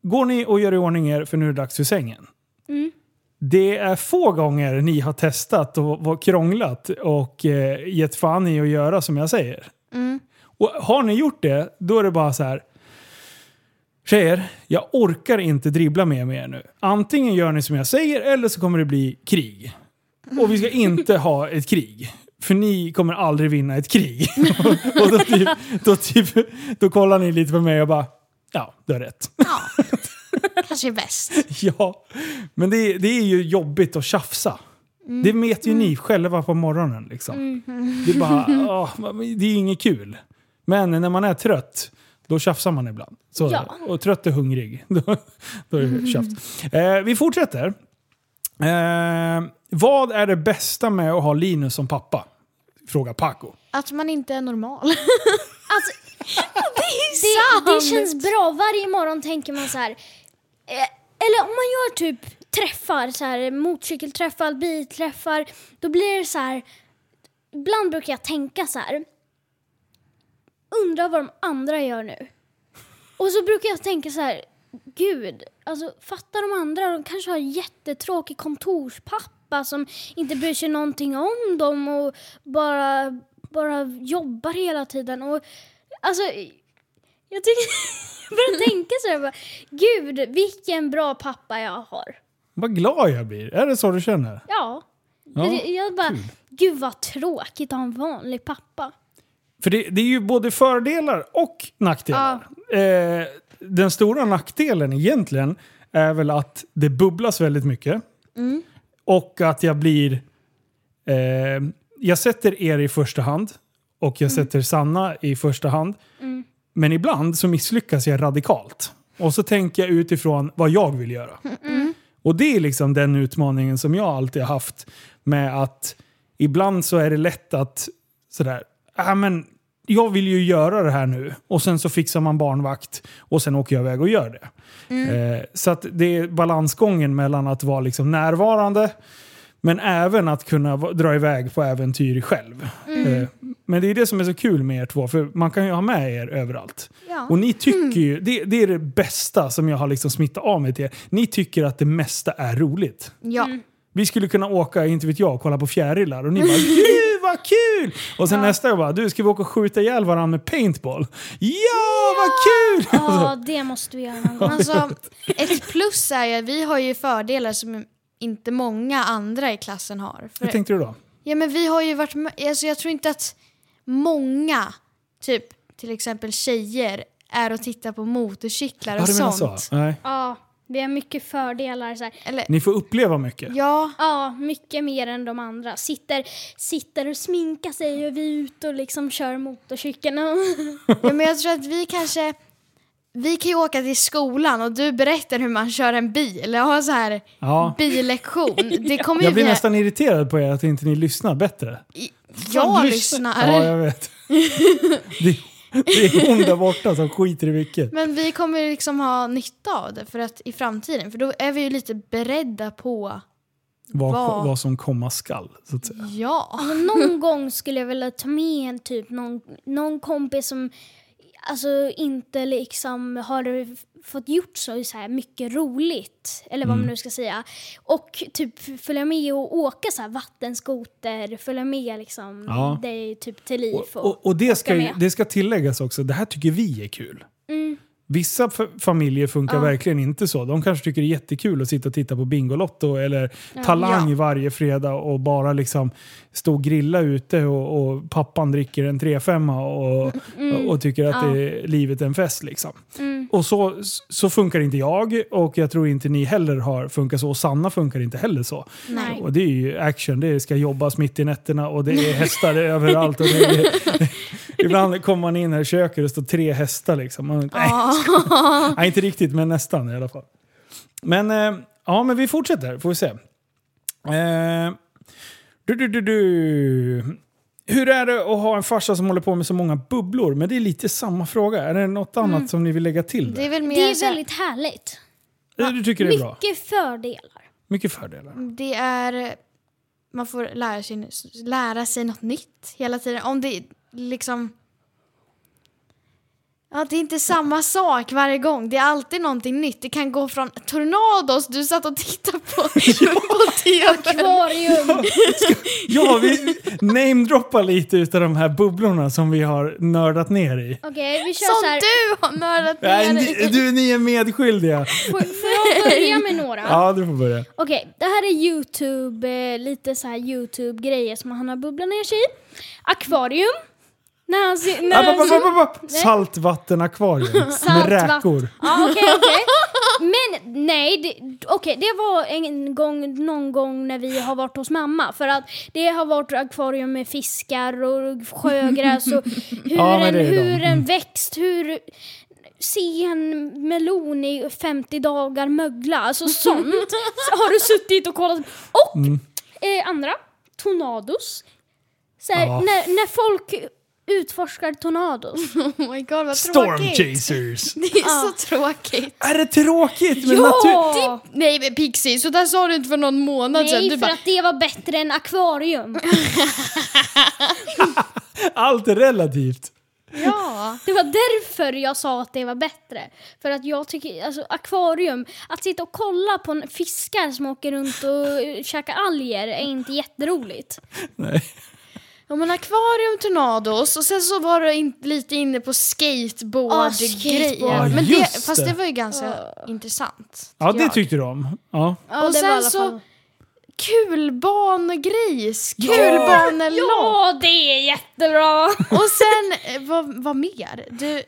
går ni och gör i ordning er för nu är det dags för sängen. Mm. Det är få gånger ni har testat och krånglat och eh, gett fan i att göra som jag säger. Mm. Och har ni gjort det, då är det bara så här. Tjejer, jag orkar inte dribbla med er nu. Antingen gör ni som jag säger eller så kommer det bli krig. Och vi ska inte ha ett krig. För ni kommer aldrig vinna ett krig. och då, typ, då, typ, då kollar ni lite på mig och bara, ja, du har rätt. Ja, kanske är bäst. Ja, men det, det är ju jobbigt att tjafsa. Det vet ju ni själva på morgonen. Liksom. Det, är bara, åh, det är inget kul. Men när man är trött, då tjafsar man ibland. Så, Ja. Och trött och hungrig, då, då är det tjafs. Eh, vi fortsätter. Eh, vad är det bästa med att ha Linus som pappa? Frågar Paco. Att man inte är normal. Alltså, det, det känns bra. Varje morgon tänker man så här. Eh, eller om man gör typ träffar, så här, motorcykelträffar, bilträffar. Då blir det så här. Ibland brukar jag tänka så här. Undrar vad de andra gör nu. Och så brukar jag tänka så här. Gud, alltså fatta de andra. De kanske har jättetråkig kontorspappa som inte bryr sig någonting om dem och bara, bara jobbar hela tiden. Och Alltså, jag tycker... Jag börjar tänka så här, bara, gud vilken bra pappa jag har. Vad glad jag blir. Är det så du känner? Ja. Ja, jag, bara, gud vad tråkigt att ha en vanlig pappa. För det, det är ju både fördelar och nackdelar. Eh, den stora nackdelen egentligen är väl att det bubblas väldigt mycket. Och att jag blir... Eh, jag sätter er i första hand och jag sätter Sanna i första hand. Men ibland så misslyckas jag radikalt. Och så tänker jag utifrån vad jag vill göra. Och det är liksom den utmaningen som jag alltid har haft med att ibland så är det lätt att sådär, ah, men jag vill ju göra det här nu. Och sen så fixar man barnvakt och sen åker jag iväg och gör det. Eh, så att det är balansgången mellan att vara liksom närvarande men även att kunna dra iväg på äventyr själv. Eh, men det är det som är så kul med er två, för man kan ju ha med er överallt. Ja. Och ni tycker ju, det, det är det bästa som jag har liksom smittat av mig till er. Ni tycker att det mesta är roligt. Ja. Vi skulle kunna åka, inte vet jag, och kolla på fjärilar och ni bara vad kul! Och sen nästa gång bara, du ska vi åka och skjuta ihjäl varandra med paintball? Ja, vad kul! Ja, det måste vi göra någon gång. Alltså, ett plus är ju att vi har ju fördelar som inte många andra i klassen har. Hur För, tänkte du då? ja, men vi har ju varit alltså jag tror inte att många, typ till exempel tjejer, är och tittar på motorcyklar Ja, och menar sånt. så? Nej. Ja, vi har mycket fördelar. Så här. Eller, Ni får uppleva mycket. ja, Ja, mycket mer än de andra. Sitter, sitter och sminkar sig och vi är ute och liksom kör motorcykeln. ja, men jag tror att vi kanske, vi kan ju åka till skolan och du berättar hur man kör en bil. Jag har så här Ja. billektion. Det kommer Jag blir vi- nästan irriterad på er att inte ni lyssnar bättre. Jag Fan, lyssnar. Ja, jag vet. det, det är hon där borta som skiter i mycket. Men vi kommer ju liksom ha nytta av det för att i framtiden. För då är vi ju lite beredda på, Vad, Vad? vad som komma skall, så att säga. ja. Alltså, någon gång skulle jag vilja ta med en typ någon, någon kompis som alltså inte liksom har f- fått gjort så, så här mycket roligt. Eller vad Mm. man nu ska säga. Och typ följa med och åka så här vattenskoter, följa med liksom Ja. dig typ till liv. Och, och, och det, ska, ju- det ska tilläggas också, det här tycker vi är kul. Mm. Vissa familjer funkar Ja. verkligen inte så. De kanske tycker det är jättekul att sitta och titta på Bingolotto eller Talang Ja. varje fredag och bara liksom stå och grilla ute och, och pappan dricker en 3-5 och, och, och tycker att Mm. Ja. det, livet är en fest. Liksom. Mm. Och så, så funkar inte jag och jag tror inte ni heller har funkat så. Och Sanna funkar inte heller så. Nej. Och det är ju action, det ska jobbas mitt i nätterna och det är hästar överallt. Och det är, ibland kommer man in här i köket och det står tre hästar liksom. Man, nej, nej, inte riktigt men nästan i alla fall. Men, eh, ja, men vi fortsätter, får vi se. Eh, du, du, du, du. Hur är det att ha en farsa som håller på med så många bubblor? Men det är lite samma fråga. Är det något annat som ni vill lägga till? Det Där? är väl mer Det är så här- väldigt härligt. Eh, Du tycker det är bra? Mycket fördelar. Mycket fördelar. Det är... Man får lära sig, lära sig något nytt hela tiden. Om det liksom... Ja, det är inte samma sak varje gång. Det är alltid någonting nytt. Det kan gå från tornados du satt och tittade på på tv. Akvarium. Ja, vi namedroppar lite utav de här bubblorna som vi har nördat ner i. Okej, vi kör Som så här. du har nördat Nej, ner i. du, ni är medskyldiga. Får, får jag börja med några? Ja, du får börja. Okej, det här är Youtube, eh, lite så här Youtube-grejer som han har bubblat ner sig i. Akvarium. När han ser... När App, han ser. Saltvattenakvarium med räkor. Ja, okej, okej. Men nej, det, okej, det var en gång, någon gång när vi har varit hos mamma. För att det har varit akvarium med fiskar och sjögräs och hur, Ja, men en, det är de. hur en växt, hur se en melon i 50 dagar mögla. Alltså sånt så har du suttit och kollat. Och Mm. eh, andra, tornados. Så här, Ja. när, när folk utforskar tornados. Oh my god vad Storm tråkigt. chasers. Det är så tråkigt. Är det tråkigt med natur? Ja! Nej men Pixie, så där sa du inte för någon månad sedan. Nej, för bara, att det var bättre än akvarium. Allt är relativt. ja. Det var därför jag sa att det var bättre. För att jag tycker, alltså akvarium, att sitta och kolla på en fiskar som åker runt och käkar alger är inte jätteroligt. Nej. Ja men akvarium, tornados och sen så var du in, lite inne på Ja, skateboard-grejer. skateboard. men Ja, det, fast det. var ju ganska intressant. Ja, det jag. tyckte du om. Ja. Ja, Och sen så- fall- Kulbanegrejs, kulbanelopp. Ja, det är jättebra! Och sen, vad, vad mer? Du,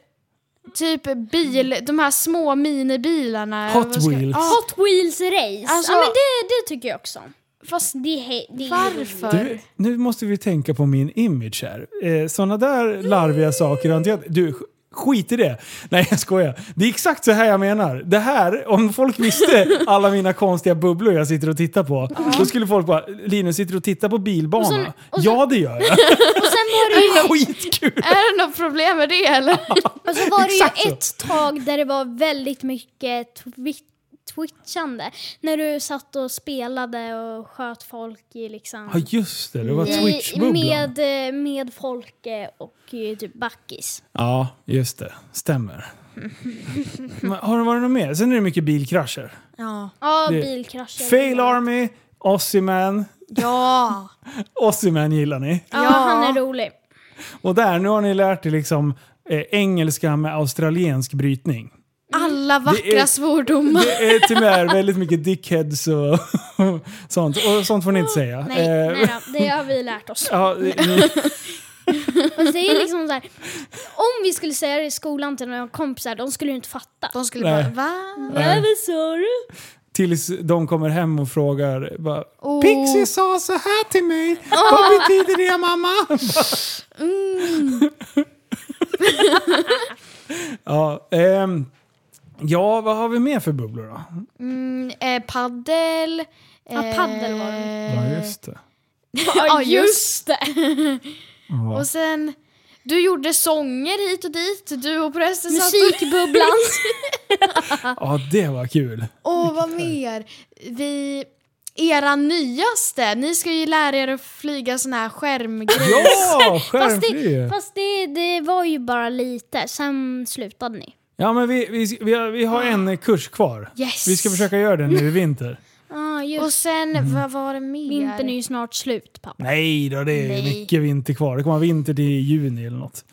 typ bil, de här små minibilarna. Hot wheels. Ja, Hot Wheels Race. Alltså- ja, men det, det tycker jag också. Fast Det he- det är varför? Du, nu måste vi tänka på min image här. Eh, Sådana där larviga saker har inte jag... Du, sk- skit i det. Nej, jag skojar. Det är exakt så här jag menar. Det här, om folk visste alla mina konstiga bubblor jag sitter och tittar på, då skulle folk bara “Linus, sitter du och tittar på bilbana?” Och sen- och sen- Ja, det gör jag. Och sen var det ju Skitkul! Är det något problem med det eller? Och så var det Exakt så. ju ett tag där det var väldigt mycket twi- twitchande. När du satt och spelade och sköt folk i liksom... Ja, just det. Det var i, Twitch-bubblan. med, eh, med Folke och eh, typ Backis. Ja, just det. Stämmer. Men har det varit något mer? Sen är det mycket bilkrascher. Ja. Ja, Det- bilkrascher. Fail Army, Ossiman. Ja. Ossiman gillar ni. Ja, Ja. han är rolig. Och där, nu har ni lärt er liksom eh, engelska med australiensk brytning. Alla vackra Det är- svordomar. Det är tyvärr väldigt mycket dickheads och sånt. Och sånt får ni inte säga. Nej, Eh, nej då, det har vi lärt oss. ja, ni, Och det är liksom så här, om vi skulle säga det i skolan till några kompisar, de skulle ju inte fatta. De skulle Nej. bara, va? Vad sa du? tills de kommer hem och frågar bara, Oh. Pixie sa så här till mig. Vad betyder det mamma? Mm. ja, ehm, Ja, vad har vi mer för bubblor då? Mm, eh, paddel. Ja, paddel var det. Ja, Eh, just det. Ja, just det! Ja. Och sen, du gjorde sånger hit och dit. Du och prästen satt och... Musikbubblan. ja, det var kul. Åh, vad mer? Vi... Era nyaste, ni ska ju lära er att flyga sån här skärmgrej. Ja, Fast, det, fast det, det var ju bara lite, sen slutade ni. Ja, men vi, vi, vi, har, vi har en kurs kvar. Yes! Vi ska försöka göra den nu i vinter. Ah, just. Och sen, Mm. vad var det mer? Vintern är ju snart slut pappa. Nej då, det är Nej. mycket vinter kvar. Det kommer vara vinter till juni eller något.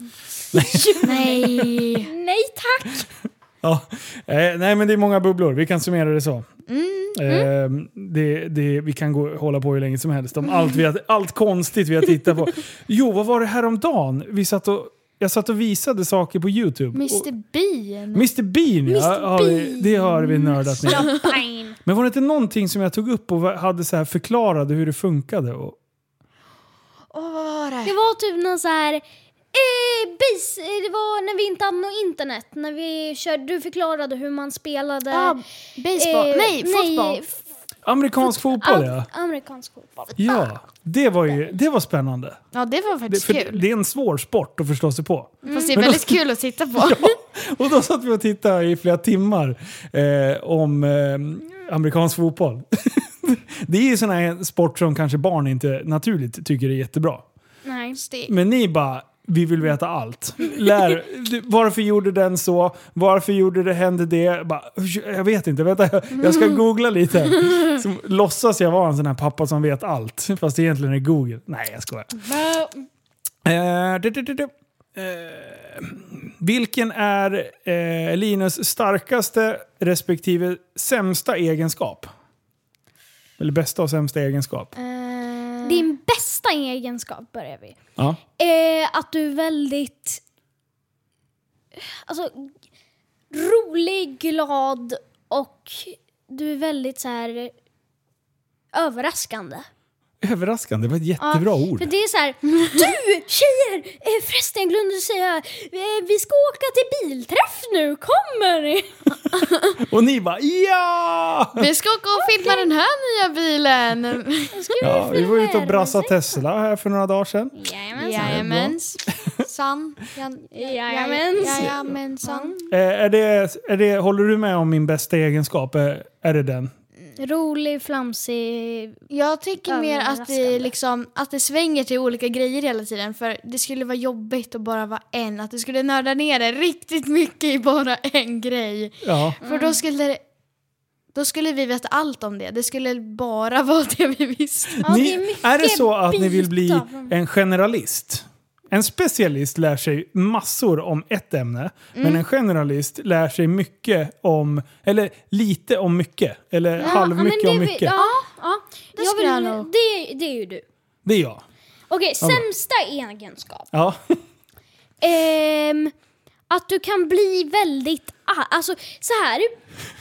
Nej. Nej tack! Ja. Eh, nej, men det är många bubblor. Vi kan summera det så. Mm. Eh, det, det, vi kan gå, hålla på hur länge som helst om allt, vi har, allt konstigt vi har tittat på. Jo, vad var det här om dagen? Vi satt och, jag satt och visade saker på YouTube. Mr Bean. Mr Bean, ja. Mr. Har vi, det har vi nördat ner. Men var det inte någonting som jag tog upp och hade så här förklarade hur det funkade? Och, Åh, vad var Det det? var typ någon så här... Eh, bis, eh, det var när vi inte hade något internet. När vi körde, du förklarade hur man spelade... Ah, baseball. eh, nej, fotboll. f- amerikansk fotboll ja. am- Amerikansk fotboll. Ja, det var ju det var spännande. Ja, det var Det, faktiskt för kul. det är en svår sport att förstå sig på. Fast det är väldigt kul att titta på. Och då satt vi och tittade i flera timmar eh, om eh, amerikansk fotboll. det är ju sån här sport som kanske barn inte naturligt tycker är jättebra. Nej. Det- Men ni bara, vi vill veta allt. Lär, varför gjorde den så? Varför gjorde det, hände det? Bara, jag vet inte, vänta, jag, ska googla lite. Så låtsas jag vara en sån här pappa som vet allt. Fast egentligen är Google. Nej, jag skojar. Eh, du, du, du. Eh, vilken är eh, Linus starkaste respektive sämsta egenskap? Eller bästa och sämsta egenskap? Eh, Din bästa egenskap börjar vi. Ja. Eh, att du är väldigt... Alltså, rolig, glad och du är väldigt så här överraskande. Överraskande, det var ett jättebra ord. För det är så här, du tjejer! Eh, förresten jag glömde säga, eh, vi ska åka till bilträff nu, kommer ni? Och ni bara ja! Vi ska åka och filma den här nya bilen. Ja, vi var ute och brassade Tesla här för några dagar sedan. Jajamensan. Jan- Jajamens. Jajamensan. Eh, är det, är det, håller du med om min bästa egenskap? Är det den? Rolig, flamsig. Jag tycker mer att det, liksom, att det svänger till olika grejer hela tiden. För det skulle vara jobbigt att bara vara en. Att det skulle nörda ner det riktigt mycket i bara en grej. Ja. För då skulle det, då skulle vi veta allt om det. Det skulle bara vara det vi visste. Ja, ni, det är är det så att ni vill bli en generalist? En specialist lär sig massor om ett ämne, men en generalist lär sig mycket om, eller lite om mycket, eller halvmycket det om vi- mycket. Ja, ja. det Jag jag vill, nog. det, det är ju du. Det är jag. Okej, sämsta egenskap. Ja. Ehm, att du kan bli väldigt arg. Alltså så här.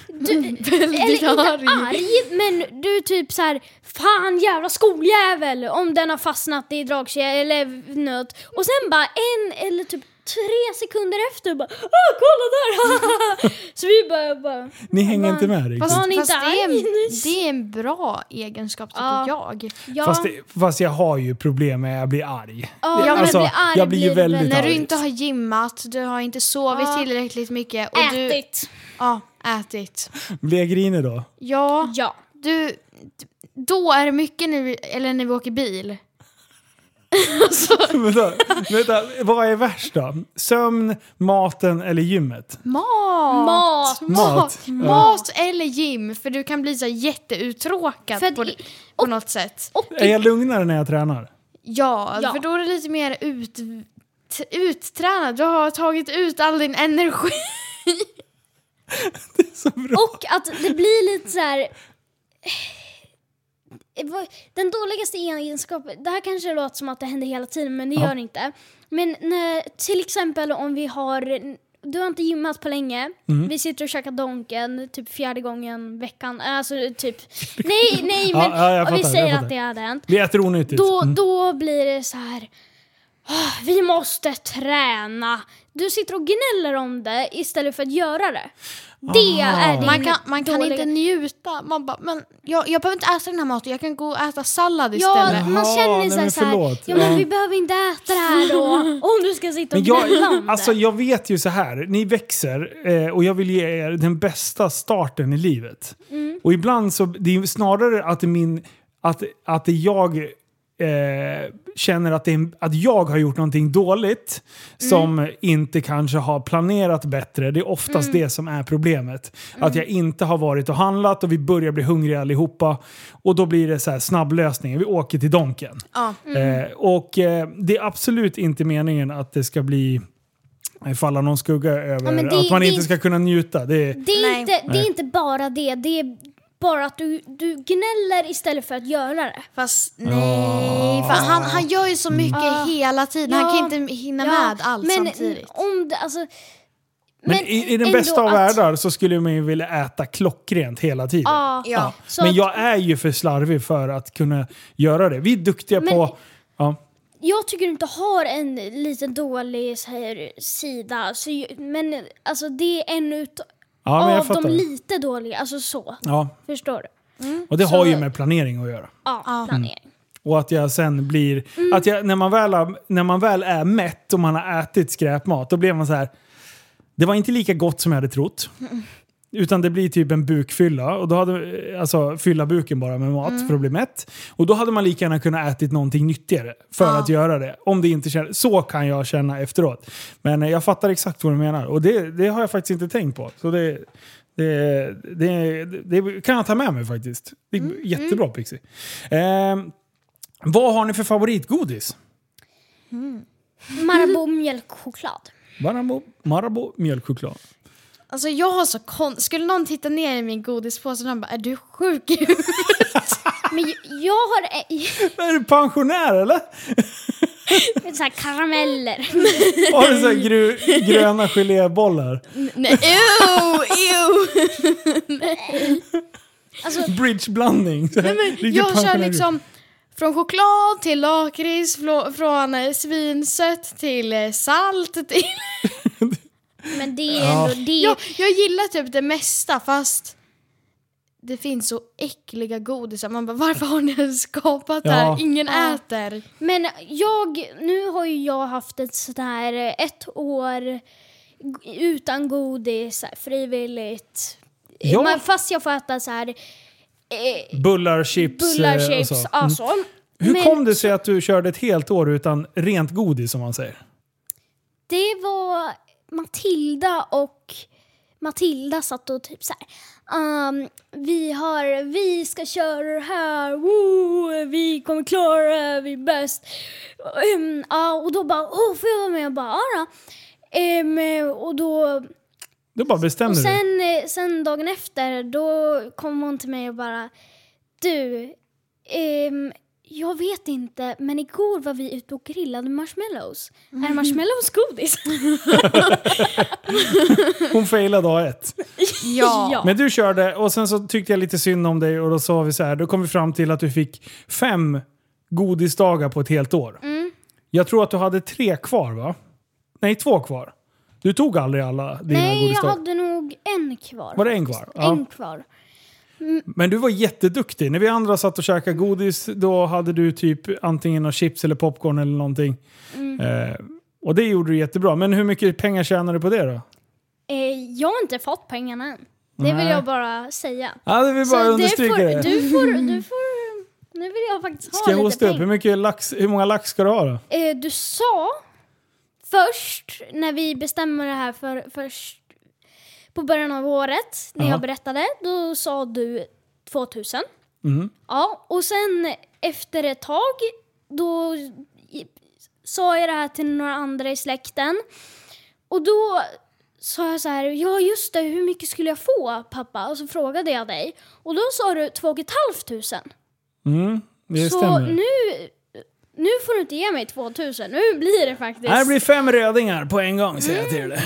Du, Väldigt eller inte arg. arg, men du är typ så här. Fan jävla skoljävel! Om den har fastnat i dragkedja eller nöt. Och sen bara en eller typ tre sekunder efter bara Åh kolla där! så vi bara, bara Ni hänger Fan. inte med riktigt. Fast, fast inte det, är, arg nyss? det är en bra egenskap tycker Ja. jag. ja, Fast, det, fast jag har ju problem med att jag blir arg. ja, alltså, blir arg jag blir ju väldigt väl- När du arg. inte har gymmat, du har inte sovit Ja. tillräckligt mycket och du... Ätit. Ja, ätit. Blir jag grinig då? Ja, Ja. du... Då är det mycket när vi, eller när vi åker bil. vänta, vänta, vad är värst då? Sömn, maten eller gymmet? Mat! Mat. Mat. Mat eller gym, för du kan bli så jätteuttråkad För på, i- på något sätt. Och Är jag lugnare när jag tränar? Ja, Ja. för då är det lite mer ut, uttränad. Du har tagit ut all din energi. Så bra. Och att det blir lite så här. eh, Den dåligaste egenskapen, det här kanske låter som att det händer hela tiden men det Ja. gör det inte. Men när, till exempel om vi har, du har inte gymmat på länge, Mm. vi sitter och käkar Donken typ fjärde gången veckan, alltså typ, nej nej men Ja, ja, jag vi fattar, säger att fattar. det hade hänt. Vi äter onyttigt. Då, Mm. då blir det så här. Vi måste träna. Du sitter och gnäller om det istället för att göra det. Det Ah. är din Man kan, man kan dåliga- inte njuta. Man bara, men jag, jag behöver inte äta den här maten, jag kan gå och äta sallad Ja, istället. man Jaha, känner sig så här, ja men Ja. vi behöver inte äta det här då. Om du ska sitta och Men jag, gnälla om alltså, det. jag vet ju så här, ni växer eh, och jag vill ge er den bästa starten i livet. Mm. Och ibland så, det är snarare att min, att, att jag eh, känner att, det är, att jag har gjort någonting dåligt som inte kanske har planerat bättre. Det är oftast det som är problemet. Att jag inte har varit och handlat och vi börjar bli hungriga allihopa. Och då blir det så här snabblösningar. Vi åker till Donken. Ja. Eh, och eh, det är absolut inte meningen att det ska bli eh, falla någon skugga över men det- att man det- inte ska kunna njuta. Det Det är, inte, det är inte bara det. Det är bara att du, du gnäller istället för att göra det. Fast nej, för han, han gör ju så mycket Ah. hela tiden. Han Ja. kan inte hinna Ja, med allt men samtidigt. Om det, alltså, men i, i den bästa av att- världar så skulle man ju vilja äta klockrent hela tiden. Ja. Ja. Men jag är ju för slarvig för att kunna göra det. Vi är duktiga Men- på... Ja. Jag tycker du inte har en lite dålig så här, sida. Så, men alltså, det är en ut Ja, men jag av de fattar. lite dåliga. Alltså så. Ja, Förstår du? och det Så- har ju med planering att göra. Ja, Ja. planering. Och att jag sen blir... Mm. Att jag, när, man väl har, när man väl är mätt och man har ätit skräpmat, då blir man så här... Det var inte lika gott som jag hade trott. Utan det blir typ en bukfylla. Och då hade, alltså fylla buken bara med mat Mm. för att bli mätt. Och då hade man lika gärna kunnat ätit någonting nyttigare för Ja. att göra det. Om det inte känns, så kan jag känna efteråt. Men eh, jag fattar exakt vad du menar. Och det, det har jag faktiskt inte tänkt på. Så det, det, det, det kan jag ta med mig faktiskt. Det är Mm. jättebra Pixie. Eh, vad har ni för favoritgodis? Marabou mjölkchoklad. Marabou, Marabou mjölkchoklad. Alltså jag har så kon- Skulle någon titta ner i min godispåse och de bara är du sjuk i huvudet?" Men jag har Är du pensionär eller? så här karameller. Har du så gru, gröna gelébollar? Nej, ew, ew. Alltså, Bridgeblandning. Jag kör liksom från choklad till lakrits, från eh, svinsött till eh, salt till... men det är Ja. ändå... Det, Jag, jag gillar typ det mesta fast det finns så äckliga godisar. Man bara varför har ni ens skapat det Ja. här? Ingen Ja. äter. Men jag, nu har ju jag haft ett sådär ett år utan godis, så här, frivilligt. Ja. Man, fast jag får äta så här eh, Bullar, chips bullar, eh, och chips, så. Mm. alltså. Hur Men kom det sig att du körde ett helt år utan rent godis som man säger? Det var Matilda och Matilda satt och typ så här. Um, vi har, vi ska köra det här, woo, vi kommer klara det, vi är bäst. Um, ja, och då bara, åh får jag vara med? Jag bara, ja då. Ehm, och då Du bara bestämde Och sen, eh, sen dagen efter, då kom hon till mig och bara Du, jag vet inte, men igår var vi ute och grillade marshmallows. Är marshmallows godis? Hon failade dag ett. Ja. Men du körde och sen så tyckte jag lite synd om dig och då sa vi så här. Då kom vi fram till att du fick fem godisdagar på ett helt år. Mm. Jag tror att du hade tre kvar va? Nej, två kvar. Du tog aldrig alla dina Nej, jag godisdagar. hade nog en kvar. Var det en kvar? Ja. En kvar. Men du var jätteduktig. När vi andra satt och käkade godis, då hade du typ antingen chips eller popcorn eller någonting. Mm. Eh, och det gjorde du jättebra. Men hur mycket pengar tjänade du på det då? Eh, jag har inte fått pengarna än. Det vill jag bara säga. Ja, det vill Så bara det understryka får, det. du får, du får... Nu vill jag faktiskt ha Ska jag lite hosta upp? Hur, pengar. mycket lax, hur många lax ska du ha då? Eh, du sa först, när vi bestämmer det här för, först på början av året, när Ja. jag berättade, då sa du 2000. Mm. Ja, och sen efter ett tag, då sa jag det här till några andra i släkten. Och då sa jag så här, ja just det, hur mycket skulle jag få pappa? Och så frågade jag dig. Och då sa du 2 500. Mm, det Så stämmer. nu, nu får du inte ge mig 2000, nu blir det faktiskt. Här blir fem rödingar på en gång säger jag till dig.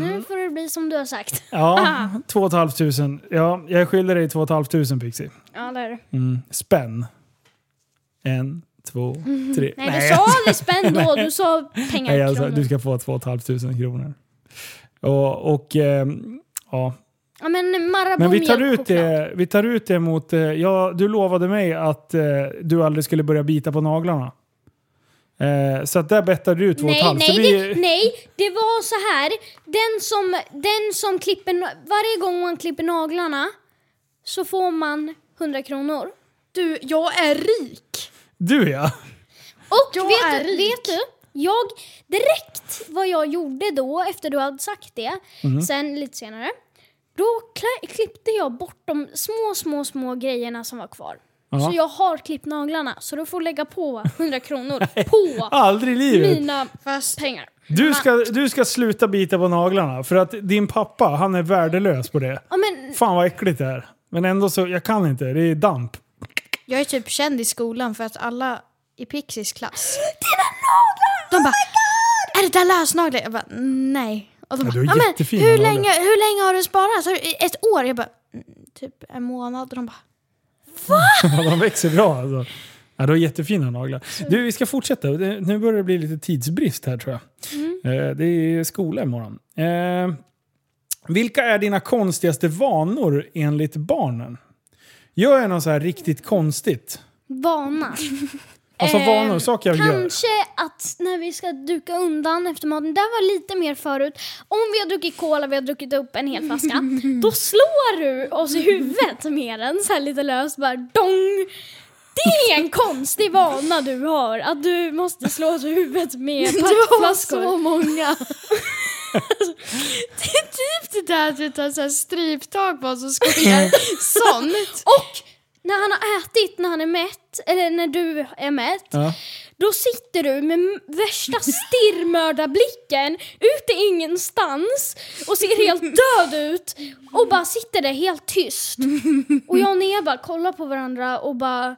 Nu får det bli som du har sagt. Ja, två och tusen. Ja, jag skyller dig två och tusen Pixie. Ja, det är det. Mm. Spänn. En, två, tre. Nej, du sa aldrig spänn då, du sa pengar. Nej, alltså, du ska få 2 500 kronor. Och, och ehm, ja. Ja, men Men vi tar, ut det, vi tar ut det mot... eh, Ja, du lovade mig att eh, du aldrig skulle börja bita på naglarna. Eh, så att där bettade du 2 Nej, 500. nej, Så vi, det, nej, det var så här. Den som, den som klipper... Varje gång man klipper naglarna så får man 100 kronor. Du, jag är rik! Du ja! Och Jag vet, är du, rik. vet du? Jag, direkt vad jag gjorde då, efter du hade sagt det, Mhm. sen lite senare. Då klippte jag bort de små, små, små grejerna som var kvar. Ja. Så jag har klippt naglarna, så du får lägga på 100 kronor på Aldrig i livet. mina Fast pengar. Du ska, du ska sluta bita på naglarna för att din pappa, han är värdelös på det. Ja, men Fan vad äckligt det är. Men ändå så, jag kan inte. Det är damp. jag är typ känd i skolan för att alla i Pixies klass... Dina naglar! De bara, är det där lösnaglar? Jag bara, nej. Och de Ja, bara, du har "Ja, men jättefina hur, naglar." länge, hur länge har du sparat? Har du, ett år? Jag bara, "Mm, typ en månad. Och de bara, Ja, de växer bra alltså. Ja, du har jättefina naglar. Du, vi ska fortsätta. Nu börjar det bli lite tidsbrist här tror jag. Eh, Det är skola imorgon. Eh, vilka är dina konstigaste vanor enligt barnen? Gör jag något så här riktigt konstigt? vana. Alltså Eh, vanor, saker jag gör. Kanske att när vi ska duka undan efter maten, det var lite mer förut. Om vi har druckit cola, vi har druckit upp en hel flaska, då slår du oss i huvudet med den så här lite löst bara dong. Det är en konstig vana du har, att du måste slå oss i huvudet med du har så många. det är typ det där att du tar så här stryptag på oss och skojar. Sånt. Och när han har ätit, när han är mätt, eller när du är mätt, Ja. Då sitter du med värsta stirrmördarblicken ute ingenstans och ser helt död ut och bara sitter där helt tyst. Och jag och Nea bara kollar på varandra och bara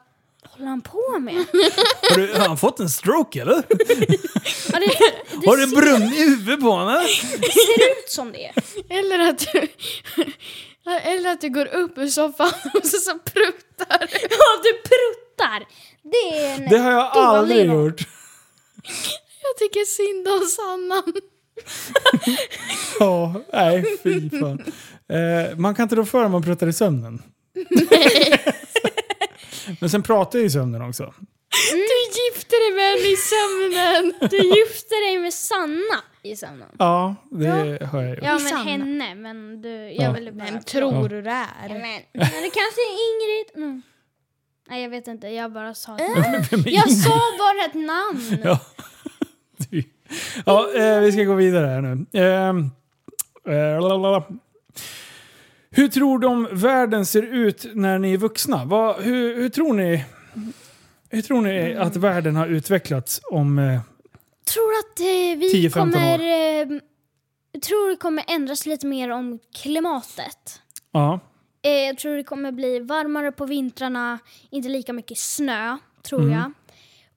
håller han på med? Har, du, har han fått en stroke eller? Ja, det, det Har det brunnit i huvudet på honom? ser ut som det. Eller att du... Eller att du går upp ur soffan och så, så pruttar. Ja, du pruttar! Det är en Det har jag dålig aldrig vana. gjort. Jag tycker synd om Sanna. Ja, nej fy fan. Eh, man kan inte rå för om man pratar i sömnen. Men sen pratar jag i sömnen också. Du gifte dig med henne i sömnen. Du gifte dig med Sanna i sömnen. Ja, det har jag gjort. Ja, men Sanna. henne, men du, jag Ja. ville bara... Vem tror du det Ja, är? Men, men det kanske är Ingrid. Mm. Nej, jag vet inte. Jag bara sa ett namn. Vem är Jag sa bara ett namn. Ja. Du. Ja, eh, vi ska gå vidare här nu. Ehm, eh, lalala. Hur tror de världen ser ut när ni är vuxna? Vad, hur, hur tror ni hur tror ni att världen har utvecklats om... Tror att eh, vi 10-15 kommer... Eh, tror det kommer ändras lite mer om klimatet. ja, Eh, jag tror det kommer bli varmare på vintrarna, inte lika mycket snö, tror Mm. jag.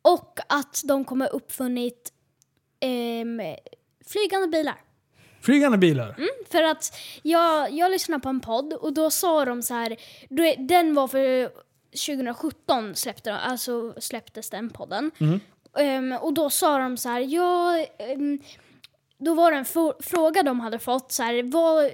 Och att de kommer uppfunnit ehm, flygande bilar. flygande bilar. För att jag, jag lyssnade på en podd och då sa de så här, då den var för 2017 släppte, de- alltså släpptes den podden. Ehm, och då sa de så här, ja, ehm, då var det en fråga de hade fått så här, vad,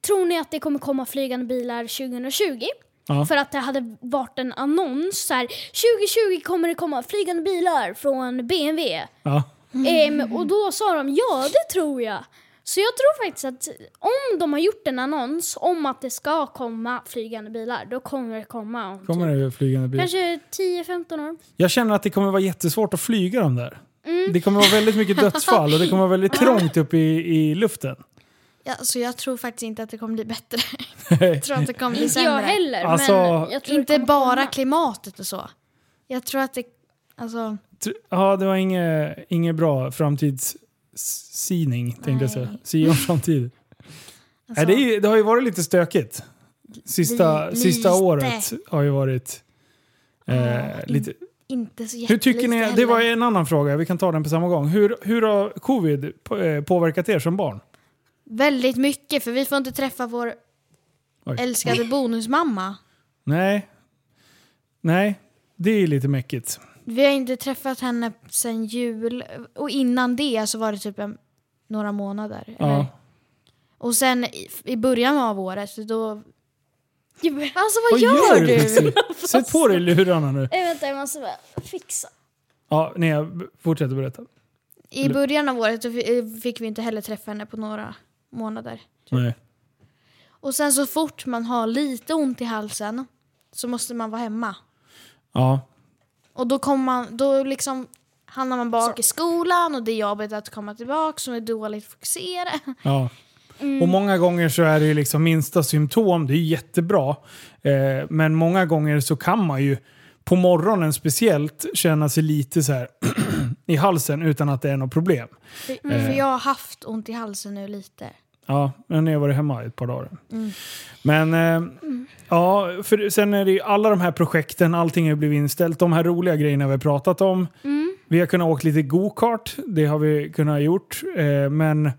tror ni att det kommer komma flygande bilar 2020? Ja. För att det hade varit en annons så här, 2020 kommer det komma flygande bilar från BMW. Ja. Ehm, och då sa de ja, det tror jag. Så jag tror faktiskt att om de har gjort en annons om att det ska komma flygande bilar, då kommer det komma om Kommer typ, det flygande bilar? kanske 10-15 år. Jag känner att det kommer vara jättesvårt att flyga de där. Det kommer vara väldigt mycket dödsfall och det kommer vara väldigt trångt uppe i, i luften. Ja, så jag tror faktiskt inte att det kommer bli bättre. Jag tror att det kommer bli Inte jag sämre. heller, Alltså, men jag Inte bara komma. klimatet och så. Jag tror att det... Alltså, Ja, det var inget, inget bra framtidssyning tänkte jag säga. Sia om framtid. alltså Nej, det, är, det har ju varit lite stökigt. Sista, Li- sista lite. året har ju varit eh, Ja, lite... inte så Hur tycker ni, jättelite det var heller. en annan fråga, vi kan ta den på samma gång. Hur, hur har covid eh, påverkat er som barn? Väldigt mycket, för vi får inte träffa vår Oj. älskade bonusmamma. Nej. Nej. Det är lite mäckigt. Vi har inte träffat henne sen jul och innan det så var det typ en, några månader. Eller? Ja. Och sen i, i början av året så då... Alltså vad, Vad gör, du? Pixie? Sätt på dig lurarna nu. Eh, vänta, jag måste bara fixa. Ja, nej, fortsätt berätta. I början av året fi- fick vi inte heller träffa henne på några månader. Nej. Och sen så fort man har lite ont i halsen så måste man vara hemma. Ja. Och då kommer man, då liksom hamnar man bak i skolan och det är jobbigt att komma tillbaka som är dåligt fokusera. Ja. Och många gånger så är det ju liksom minsta symptom, det är jättebra. Eh, men många gånger så kan man ju på morgonen speciellt känna sig lite så här i halsen utan att det är något problem. För, Eh. för jag har haft ont i halsen nu lite. Ja, men jag har varit hemma i ett par dagar. Men eh, ja, för sen är det ju alla de här projekten, allting har blivit inställt. De här roliga grejerna vi har pratat om. Vi har kunnat åka lite go-kart, det har vi kunnat gjort. Eh, men,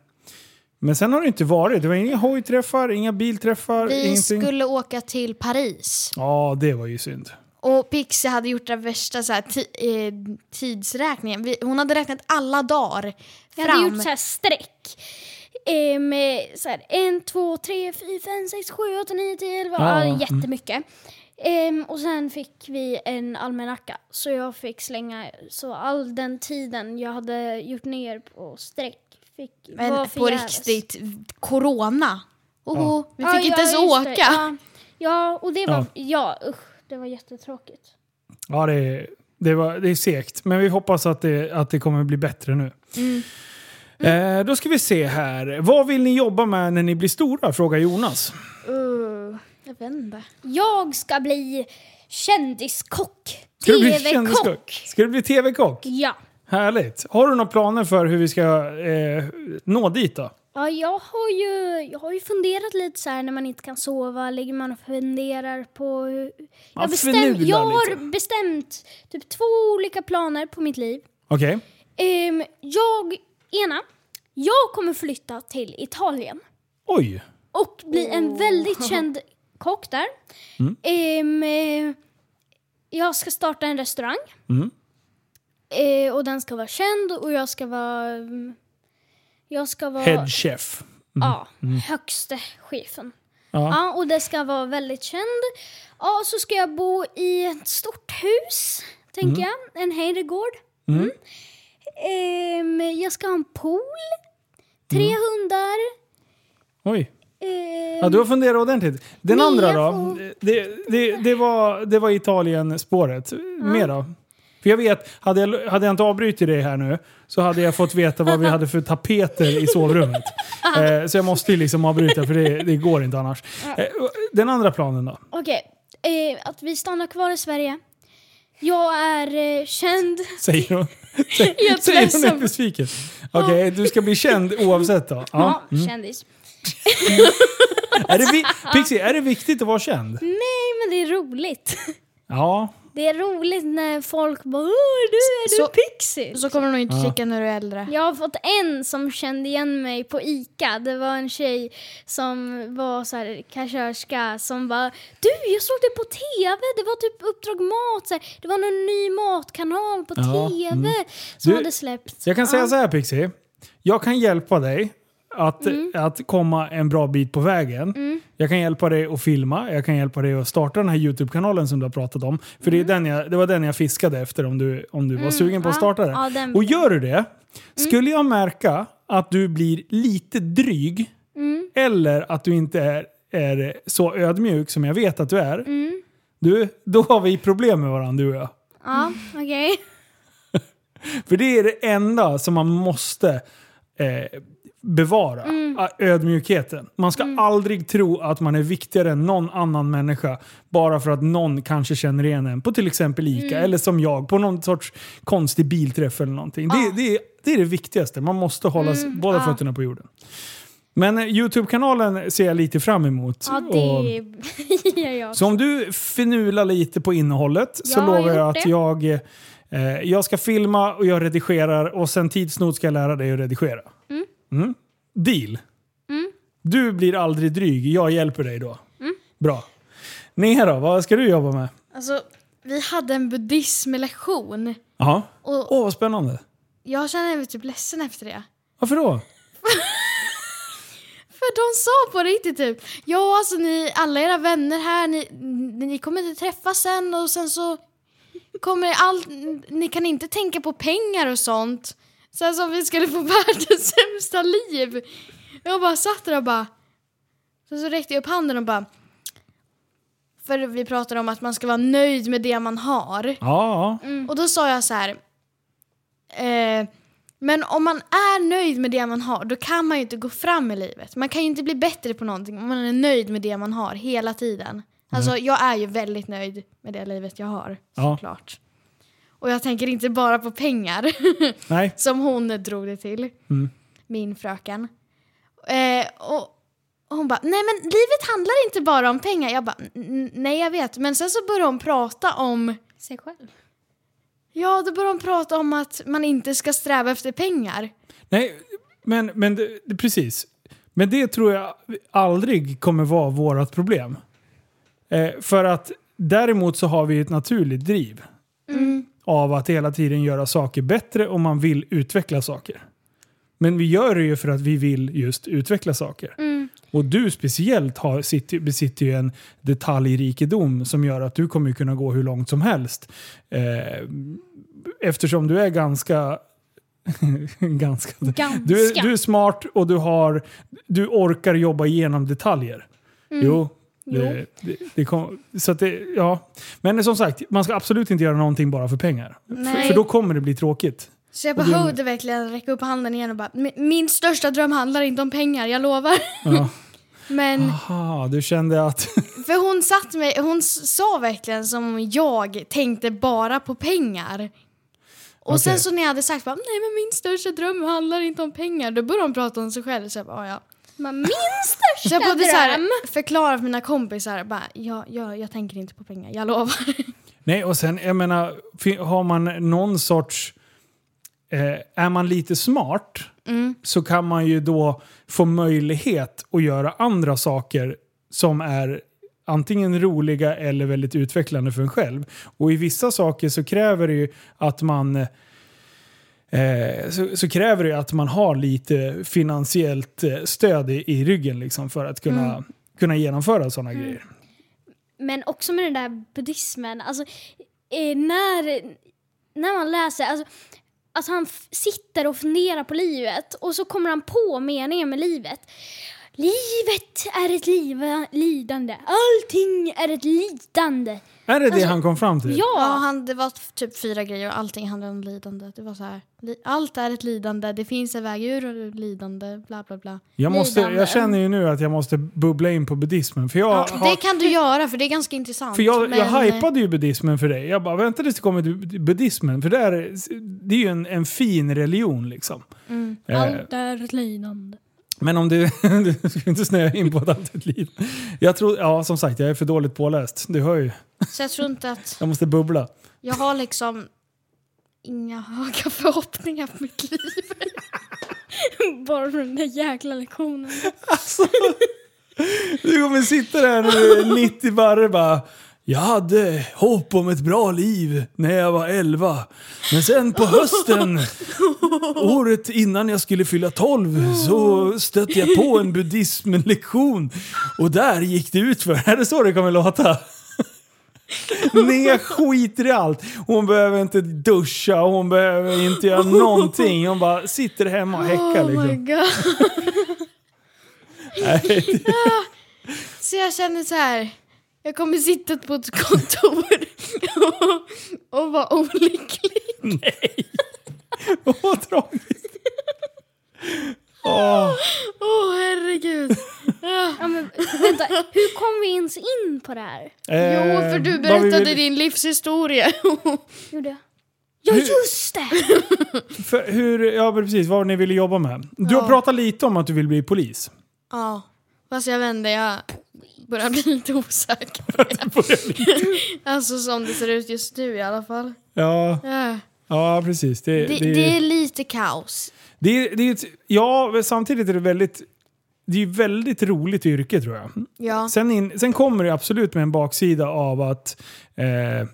men sen har det inte varit. Det var inga hojträffar, inga bilträffar, Vi ingenting. skulle åka till Paris. Ja, det var ju synd. Och Pixie hade gjort den värsta så här, eh, tidsräkningen. Vi, hon hade räknat alla dagar Jag hade fram. gjort så här streck. Eh, med så här, en, två, tre, fyra, fem, sex, sju, åtta, nio, tio, elva. Ja, Ja, mm. jättemycket. Ehm, och sen fick vi en almanacka. Så jag fick slänga så all den tiden jag hade gjort ner på streck fick var Men på förgäves. riktigt, corona. Oh, Vi Ja, fick inte ja, ens just åka. det. Ja, ja, och det var... Ja. Ja, usch. Det var jättetråkigt. Ja, det det, var, det är segt. Men vi hoppas att det, att det kommer bli bättre nu. Eh, då ska vi se här. Vad vill ni jobba med när ni blir stora? Frågar Jonas. Uh, jag vet inte. Jag ska bli kändiskock. Ska du bli kändiskock? Ska du bli tv-kock? Ja. Härligt. Har du några planer för hur vi ska eh, nå dit då? Ja, jag har ju, jag har ju funderat lite så här när man inte kan sova, ligger man och funderar på... hur- Jag, Ja, bestäm, jag har lite. bestämt typ två olika planer på mitt liv. Okej. Ehm, jag, ena, jag kommer flytta till Italien Oj. och bli en väldigt känd kock där. Mm. Ehm, eh, jag ska starta en restaurang. Mm. Eh, och den ska vara känd och jag ska vara... mm, Jag ska vara... Head chef. Ja, högste chefen. Ja. Ja, och det ska vara väldigt känd. Ja, så ska jag bo i ett stort hus, tänker jag. En herrgård. Mm. Ehm, jag ska ha en pool. Tre hundar. Oj. Ehm, Ja, du har funderat ordentligt. Den andra då? får- Det, det, det, var, det var Italien-spåret. Mer då? För jag vet, hade jag, hade jag inte avbrutit dig här nu så hade jag fått veta vad vi hade för tapeter i sovrummet. eh, så jag måste ju liksom avbryta för det, det går inte annars. Eh, den andra planen då? Okej, eh, att vi stannar kvar i Sverige. Jag är eh, känd. Säger hon. Säger, Jag säger hon är besviken. Okej, du ska bli känd oavsett då? Ja. Ja, kändis. Är, det vi, Pixie, är det viktigt att vara känd? Nej, men det är roligt. Ja. Det är roligt när folk bara Åh, du är du Så- Pixie? Så kommer du nog inte Ja. tycka när du är äldre. Jag har fått en som kände igen mig på ICA. Det var en tjej som var så här kassörska som bara Du, jag såg det på TV! Det var typ Uppdrag Mat. Så här, det var någon ny matkanal på Ja, TV mm. som Du, hade släppts. Jag kan säga Ja. så här Pixie. Jag kan hjälpa dig att, Mm. att komma en bra bit på vägen. Jag kan hjälpa dig att filma, jag kan hjälpa dig att starta den här YouTube-kanalen som du har pratat om. För det, är den jag, det var den jag fiskade efter om du, om du var sugen på att Mm. starta den. Ja, den Och gör du det, skulle jag märka att du blir lite dryg Mm. eller att du inte är, är så ödmjuk som jag vet att du är. Mm. Du, då har vi problem med varandra du och jag. Ja, okej. För det är det enda som man måste eh, bevara. a- Ödmjukheten. Man ska aldrig tro att man är viktigare än någon annan människa bara för att någon kanske känner igen en på till exempel ICA eller som jag på någon sorts konstig bilträff eller någonting. Det, det, är, det är det viktigaste. Man måste hålla s- båda ja. fötterna på jorden. Men eh, Youtube-kanalen ser jag lite fram emot. Ja, det gör jag. så om du finular lite på innehållet så Jag har lovar jag att det. jag, eh, jag ska filma och jag redigerar och sen tids nog ska jag lära dig att redigera. Mm. Deal. Mm. Du blir aldrig dryg, jag hjälper dig då. Bra. Nea då, vad ska du jobba med? Alltså, vi hade en buddhismlektion. Jaha. Och Åh, vad spännande. jag känner mig typ ledsen efter det. Varför då? För de sa på riktigt typ, ja alltså ni, alla era vänner här, ni, ni kommer inte träffas sen och sen så kommer allt, ni kan inte tänka på pengar och sånt. Sen som vi skulle få världens sämsta liv. Jag bara satt där och bara, sen så räckte jag upp handen och bara, för vi pratade om att man ska vara nöjd med det man har. Ja, ja. Och då sa jag så här. Eh, men om man är nöjd med det man har, då kan man ju inte gå fram i livet. Man kan ju inte bli bättre på någonting om man är nöjd med det man har hela tiden. Alltså jag är ju väldigt nöjd med det livet jag har, Ja. Och jag tänker inte bara på pengar, Nej. som hon drog det till. Mm. Min fröken. Eh, och, och hon bara, nej men livet handlar inte bara om pengar. Jag bara, "N- nej jag vet. Men sen så började hon prata om Sig själv. Ja, då började de prata om att man inte ska sträva efter pengar. Nej, men, men det, det, precis. Men det tror jag aldrig kommer vara vårt problem. Eh, för att däremot så har vi ett naturligt driv av att hela tiden göra saker bättre om man vill utveckla saker. Men vi gör det ju för att vi vill just utveckla saker. Och du speciellt har, sitter, besitter ju en detaljrikedom som gör att du kommer kunna gå hur långt som helst. Eh, eftersom du är ganska... ganska Ganska. du, är, du är smart och du, har, du orkar jobba igenom detaljer. Jo. Det, det, det kom, så det, ja. Men som sagt, man ska absolut inte göra någonting bara för pengar. För, för då kommer det bli tråkigt. Så jag behövde verkligen räcka upp handen igen och bara, "Min- största dröm handlar inte om pengar, jag lovar. Ja. Men, Aha, du kände att... för hon satt mig, hon sa verkligen som om jag tänkte bara på pengar. Och sen Okej. så när jag hade sagt bara, nej men min största dröm handlar inte om pengar, då började hon prata om sig själv. Så jag bara, "Ja, ja. Men min Så största jag behövde så här, dröm. förklara för mina kompisar, bara, ja, ja, jag tänker inte på pengar, jag lovar. Nej, och sen, jag menar, har man någon sorts... Eh, är man lite smart så kan man ju då få möjlighet att göra andra saker som är antingen roliga eller väldigt utvecklande för en själv. Och i vissa saker så kräver det ju att man eh, så, så kräver det att man har lite finansiellt eh, stöd i, i ryggen liksom, för att kunna, kunna genomföra sådana grejer. Men också med den där buddhismen. Alltså, eh, när, när man läser... Alltså, alltså han sitter och funderar på livet och så kommer han på meningen med livet. Livet är ett liva, lidande. Allting är ett lidande. Är det det Alltså, han kom fram till? Ja, Ja, han, det var typ fyra grejer och allting handlade om lidande. Det var så här, li, allt är ett lidande, det finns en väg ur lidande, bla bla bla. Jag, måste, lidande. jag känner ju nu att jag måste bubbla in på buddhismen. För jag, Ja, har, det kan du göra för det är ganska intressant. för jag, jag hypade ju buddhismen för dig. Jag bara, vänta tills det kommer till buddhismen. För det är, det är ju en, en fin religion liksom. Mm. Eh, allt är ett lidande. Men om du, du ska inte snöa in på ett annat liv. Jag tror, ja som sagt, jag är för dåligt påläst. Du hör ju. Så jag tror inte att Jag måste bubbla. jag har liksom inga höga förhoppningar på mitt liv. Bara för den där jäkla lektionen. Du kommer sitta där nu, 90 barre bara. Jag hade hopp om ett bra liv när jag var 11. Men sen på hösten, året innan jag skulle fylla 12, så stötte jag på en buddhismlektion. Och där gick det ut för. Är det så det kommer låta? Nej, skiter i allt. Hon behöver inte duscha, hon behöver inte göra någonting. Hon bara sitter hemma och häckar Oh my liksom. god. Nej, det- Så jag känner så här. Jag kommer sitta på ett kontor och, och vara olycklig. Nej! Vad tragiskt. Åh, Åh herregud. Ah. Ja, men, vänta, hur kom vi ens in på det här? Jo, eh, för du vad vi berättade vill- din livshistoria. Gjorde jag? Ja, Hur- just det! För hur, ja men precis, vad ni ville jobba med. Du har Ja. pratat lite om att du vill bli polis. ja, fast jag vände, jag börjar bli lite osäker. Alltså som det ser ut just nu i alla fall. Ja, Ja. ja precis. Det, Det, det, det är lite kaos. det, det är ett, ja, samtidigt är det väldigt det är ett väldigt roligt yrke tror jag. Ja. Sen, in, sen kommer det absolut med en baksida av att eh,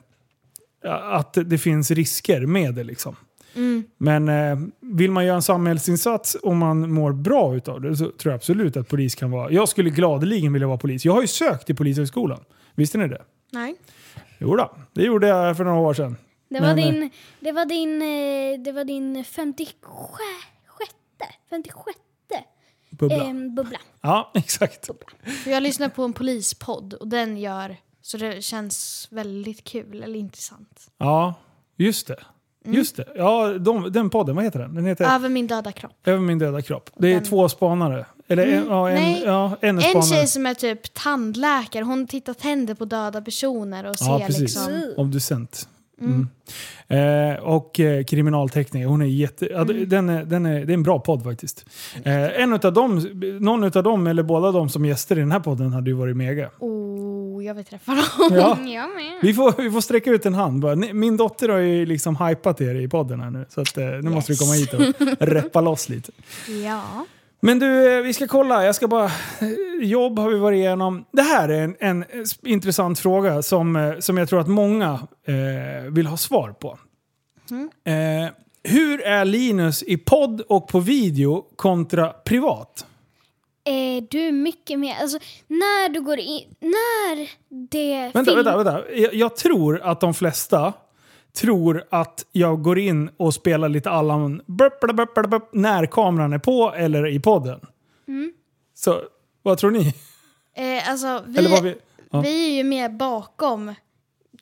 att det finns risker med det. Liksom. Mm. Men eh, vill man göra en samhällsinsats och man mår bra utav det så tror jag absolut att polis kan vara... Jag skulle gladeligen vilja vara polis. Jag har ju sökt till Polishögskolan. Visste ni det? Nej. Jo då, det gjorde jag för några år sedan. Det var Men, eh, din, det var din, eh, det var din 56, 56 Bubbla. eh, bubbla. Ja, exakt. För jag lyssnar på en polispodd och den gör så det känns väldigt kul eller intressant. Ja, just det. Mm. Just det. Ja, de, den podden, vad heter den? Den heter Över min döda kropp. Över min döda kropp. Det är Den- två spanare. Eller en, ja, en, nej. ja, en En spanare. tjej som är typ tandläkare, hon tittar tänder på döda personer och Ja, ser precis. liksom... Obducent. Mm. Eh, och eh, kriminaltekniker. Hon är jätte... Mm. den är, den är, det är en bra podd faktiskt. Eh, en utav dem, någon utav dem, eller båda de som gäster i den här podden hade ju varit mega. Oh, jag vill träffa dem. Ja. Jag med. Vi får, vi får sträcka ut en hand bara. Min dotter har ju liksom hypat er i podden här nu. Så att, eh, nu måste du komma hit och reppa loss lite. Ja. Men du, eh, vi ska kolla. Jag ska bara... eh, Jobb har vi varit igenom. Det här är en, en eh, intressant fråga som, som jag tror att många eh, vill ha svar på. Eh, hur är Linus i podd och på video kontra privat? Eh, du är mycket mer, alltså när du går in, när det Vänta, film- vänta, vänta. Jag, jag tror att de flesta tror att jag går in och spelar lite Allan burp, burp, burp, burp, burp, när kameran är på eller i podden. Så vad tror ni? Eh, alltså, vi, Eller vad vi... Ja. vi är ju mer bakom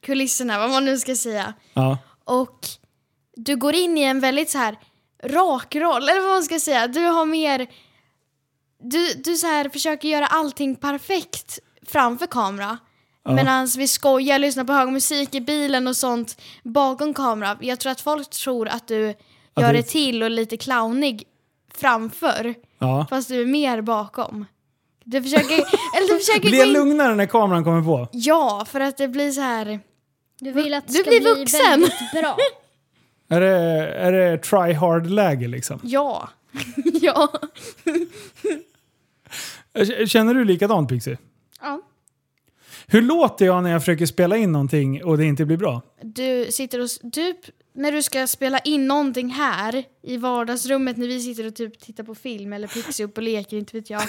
kulisserna, vad man nu ska säga. Ja. Och du går in i en väldigt så här rak roll, eller vad man ska säga. Du har mer... Du, du så här försöker göra allting perfekt framför kamera. Ja. Medan vi skojar, lyssnar på hög musik i bilen och sånt bakom kamera. Jag tror att folk tror att du Ja, gör det- det till och lite clownig framför. Ja. Fast du är mer bakom. Du försöker, eller du försöker Blir jag in... lugnare när kameran kommer på? Ja, för att det blir så här... Du vill att det Du ska blir bli vuxen. väldigt bra. Är det, är det try hard-läge liksom? Ja. ja. Känner du likadant Pixie? Ja. Hur låter jag när jag försöker spela in någonting och det inte blir bra? Du sitter och... Typ när du ska spela in någonting här i vardagsrummet när vi sitter och typ tittar på film eller Pixie upp och leker, inte vet jag.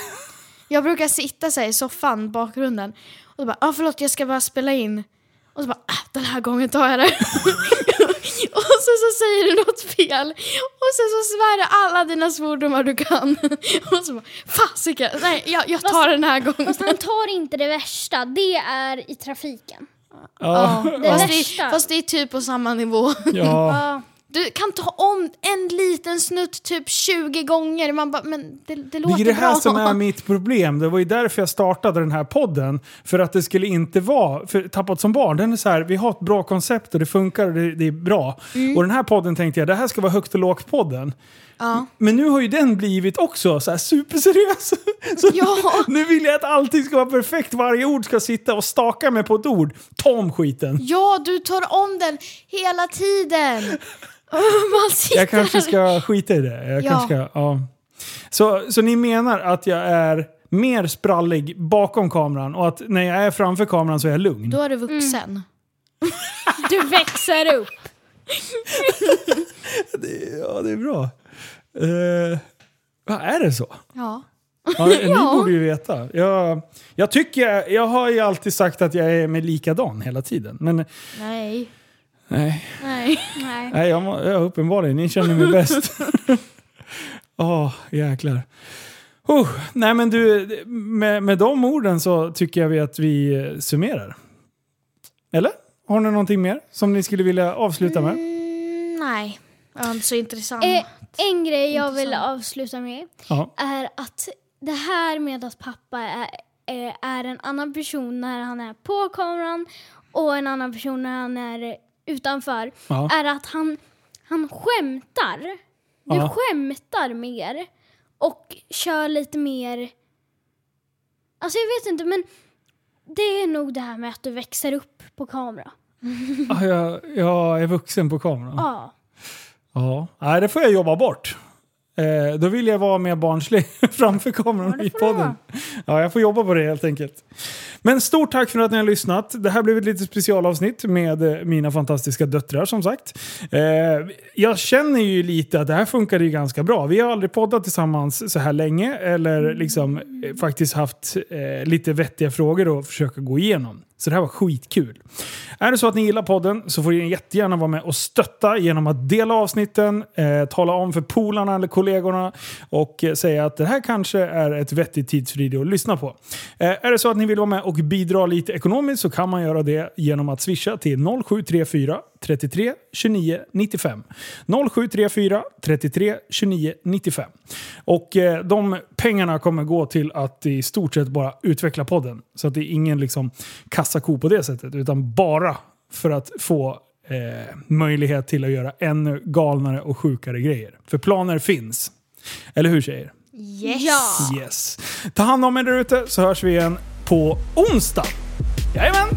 Jag brukar sitta så här i soffan, bakgrunden. Och bara, ah, förlåt jag ska bara spela in. Och så bara, ah, den här gången tar jag det. och så, så säger du något fel. Och sen så svär du alla dina svordomar du kan. och så bara, fasiken, nej jag, jag tar Fast- den här gången. Fast han tar inte det värsta, det är i trafiken. Ja. Det Fast, värsta. det, fast det är typ på samma nivå. ja. Ja. Du kan ta om en liten snutt typ 20 gånger. Man bara, men det, det Det låter är det här bra. som är mitt problem. Det var ju därför jag startade den här podden. För att det skulle inte vara... För Tappat som barn, den är så här, vi har ett bra koncept och det funkar och det, det är bra. Mm. Och den här podden tänkte jag, det här ska vara högt och lågt-podden. Ja. Men nu har ju den blivit också så här superseriös. Så Ja. nu vill jag att allting ska vara perfekt. Varje ord ska sitta och staka mig på ett ord. Ta om skiten. ja, du tar om den hela tiden. Man sitter Jag kanske ska skita i det. Jag Ja. kanske ska, ja. så, så ni menar att jag är mer sprallig bakom kameran och att när jag är framför kameran så är jag lugn? Då är du vuxen. Du växer upp. Ja, det är bra. Uh, är det så? Ja. Ja, ni borde ju veta. Jag, jag, tycker, jag har ju alltid sagt att jag är med likadan hela tiden. Men Nej. nej, Nej. Nej. nej jag, jag uppenbarligen, ni känner mig bäst. Åh, jäklar. Oh, nej men du, med, med de orden så tycker jag vi att vi summerar. Eller? Har ni någonting mer som ni skulle vilja avsluta med? Mm, nej. Ja, inte så intressant. Eh, en grej jag vill Intressant. avsluta med Ja. är att det här med att pappa är, är, är en annan person när han är på kameran och en annan person när han är utanför Ja. är att han, han skämtar. Du Ja. skämtar mer och kör lite mer... Alltså jag vet inte men det är nog det här med att du växer upp på kamera. Ah, jag, jag är vuxen på kameran. Ja. Ja, nej, det får jag jobba bort. Eh, då vill jag vara mer barnslig framför kameran i podden. Ja, jag får jobba på det helt enkelt. Men stort tack för att ni har lyssnat. Det här blev ett litet specialavsnitt med eh, mina fantastiska döttrar som sagt. Eh, jag känner ju lite att det här funkade ju ganska bra. Vi har aldrig poddat tillsammans så här länge eller liksom eh, faktiskt haft eh, lite vettiga frågor att försöka gå igenom. Så det här var skitkul. Är det så att ni gillar podden så får ni jättegärna vara med och stötta genom att dela avsnitten, eh, tala om för polarna eller kollegorna och eh, säga att det här kanske är ett vettigt tidsvideo att lyssna på. Eh, är det så att ni vill vara med och bidra lite ekonomiskt så kan man göra det genom att swisha till 0734 33 29 95. 0734 33 29 95. Och eh, de pengarna kommer gå till att i stort sett bara utveckla podden. Så att det är ingen liksom kassako på det sättet, utan bara för att få eh, möjlighet till att göra ännu galnare och sjukare grejer. För planer finns. Eller hur tjejer? Yes! Ja. Yes. Ta hand om er där ute så hörs vi igen på onsdag. Jajamän!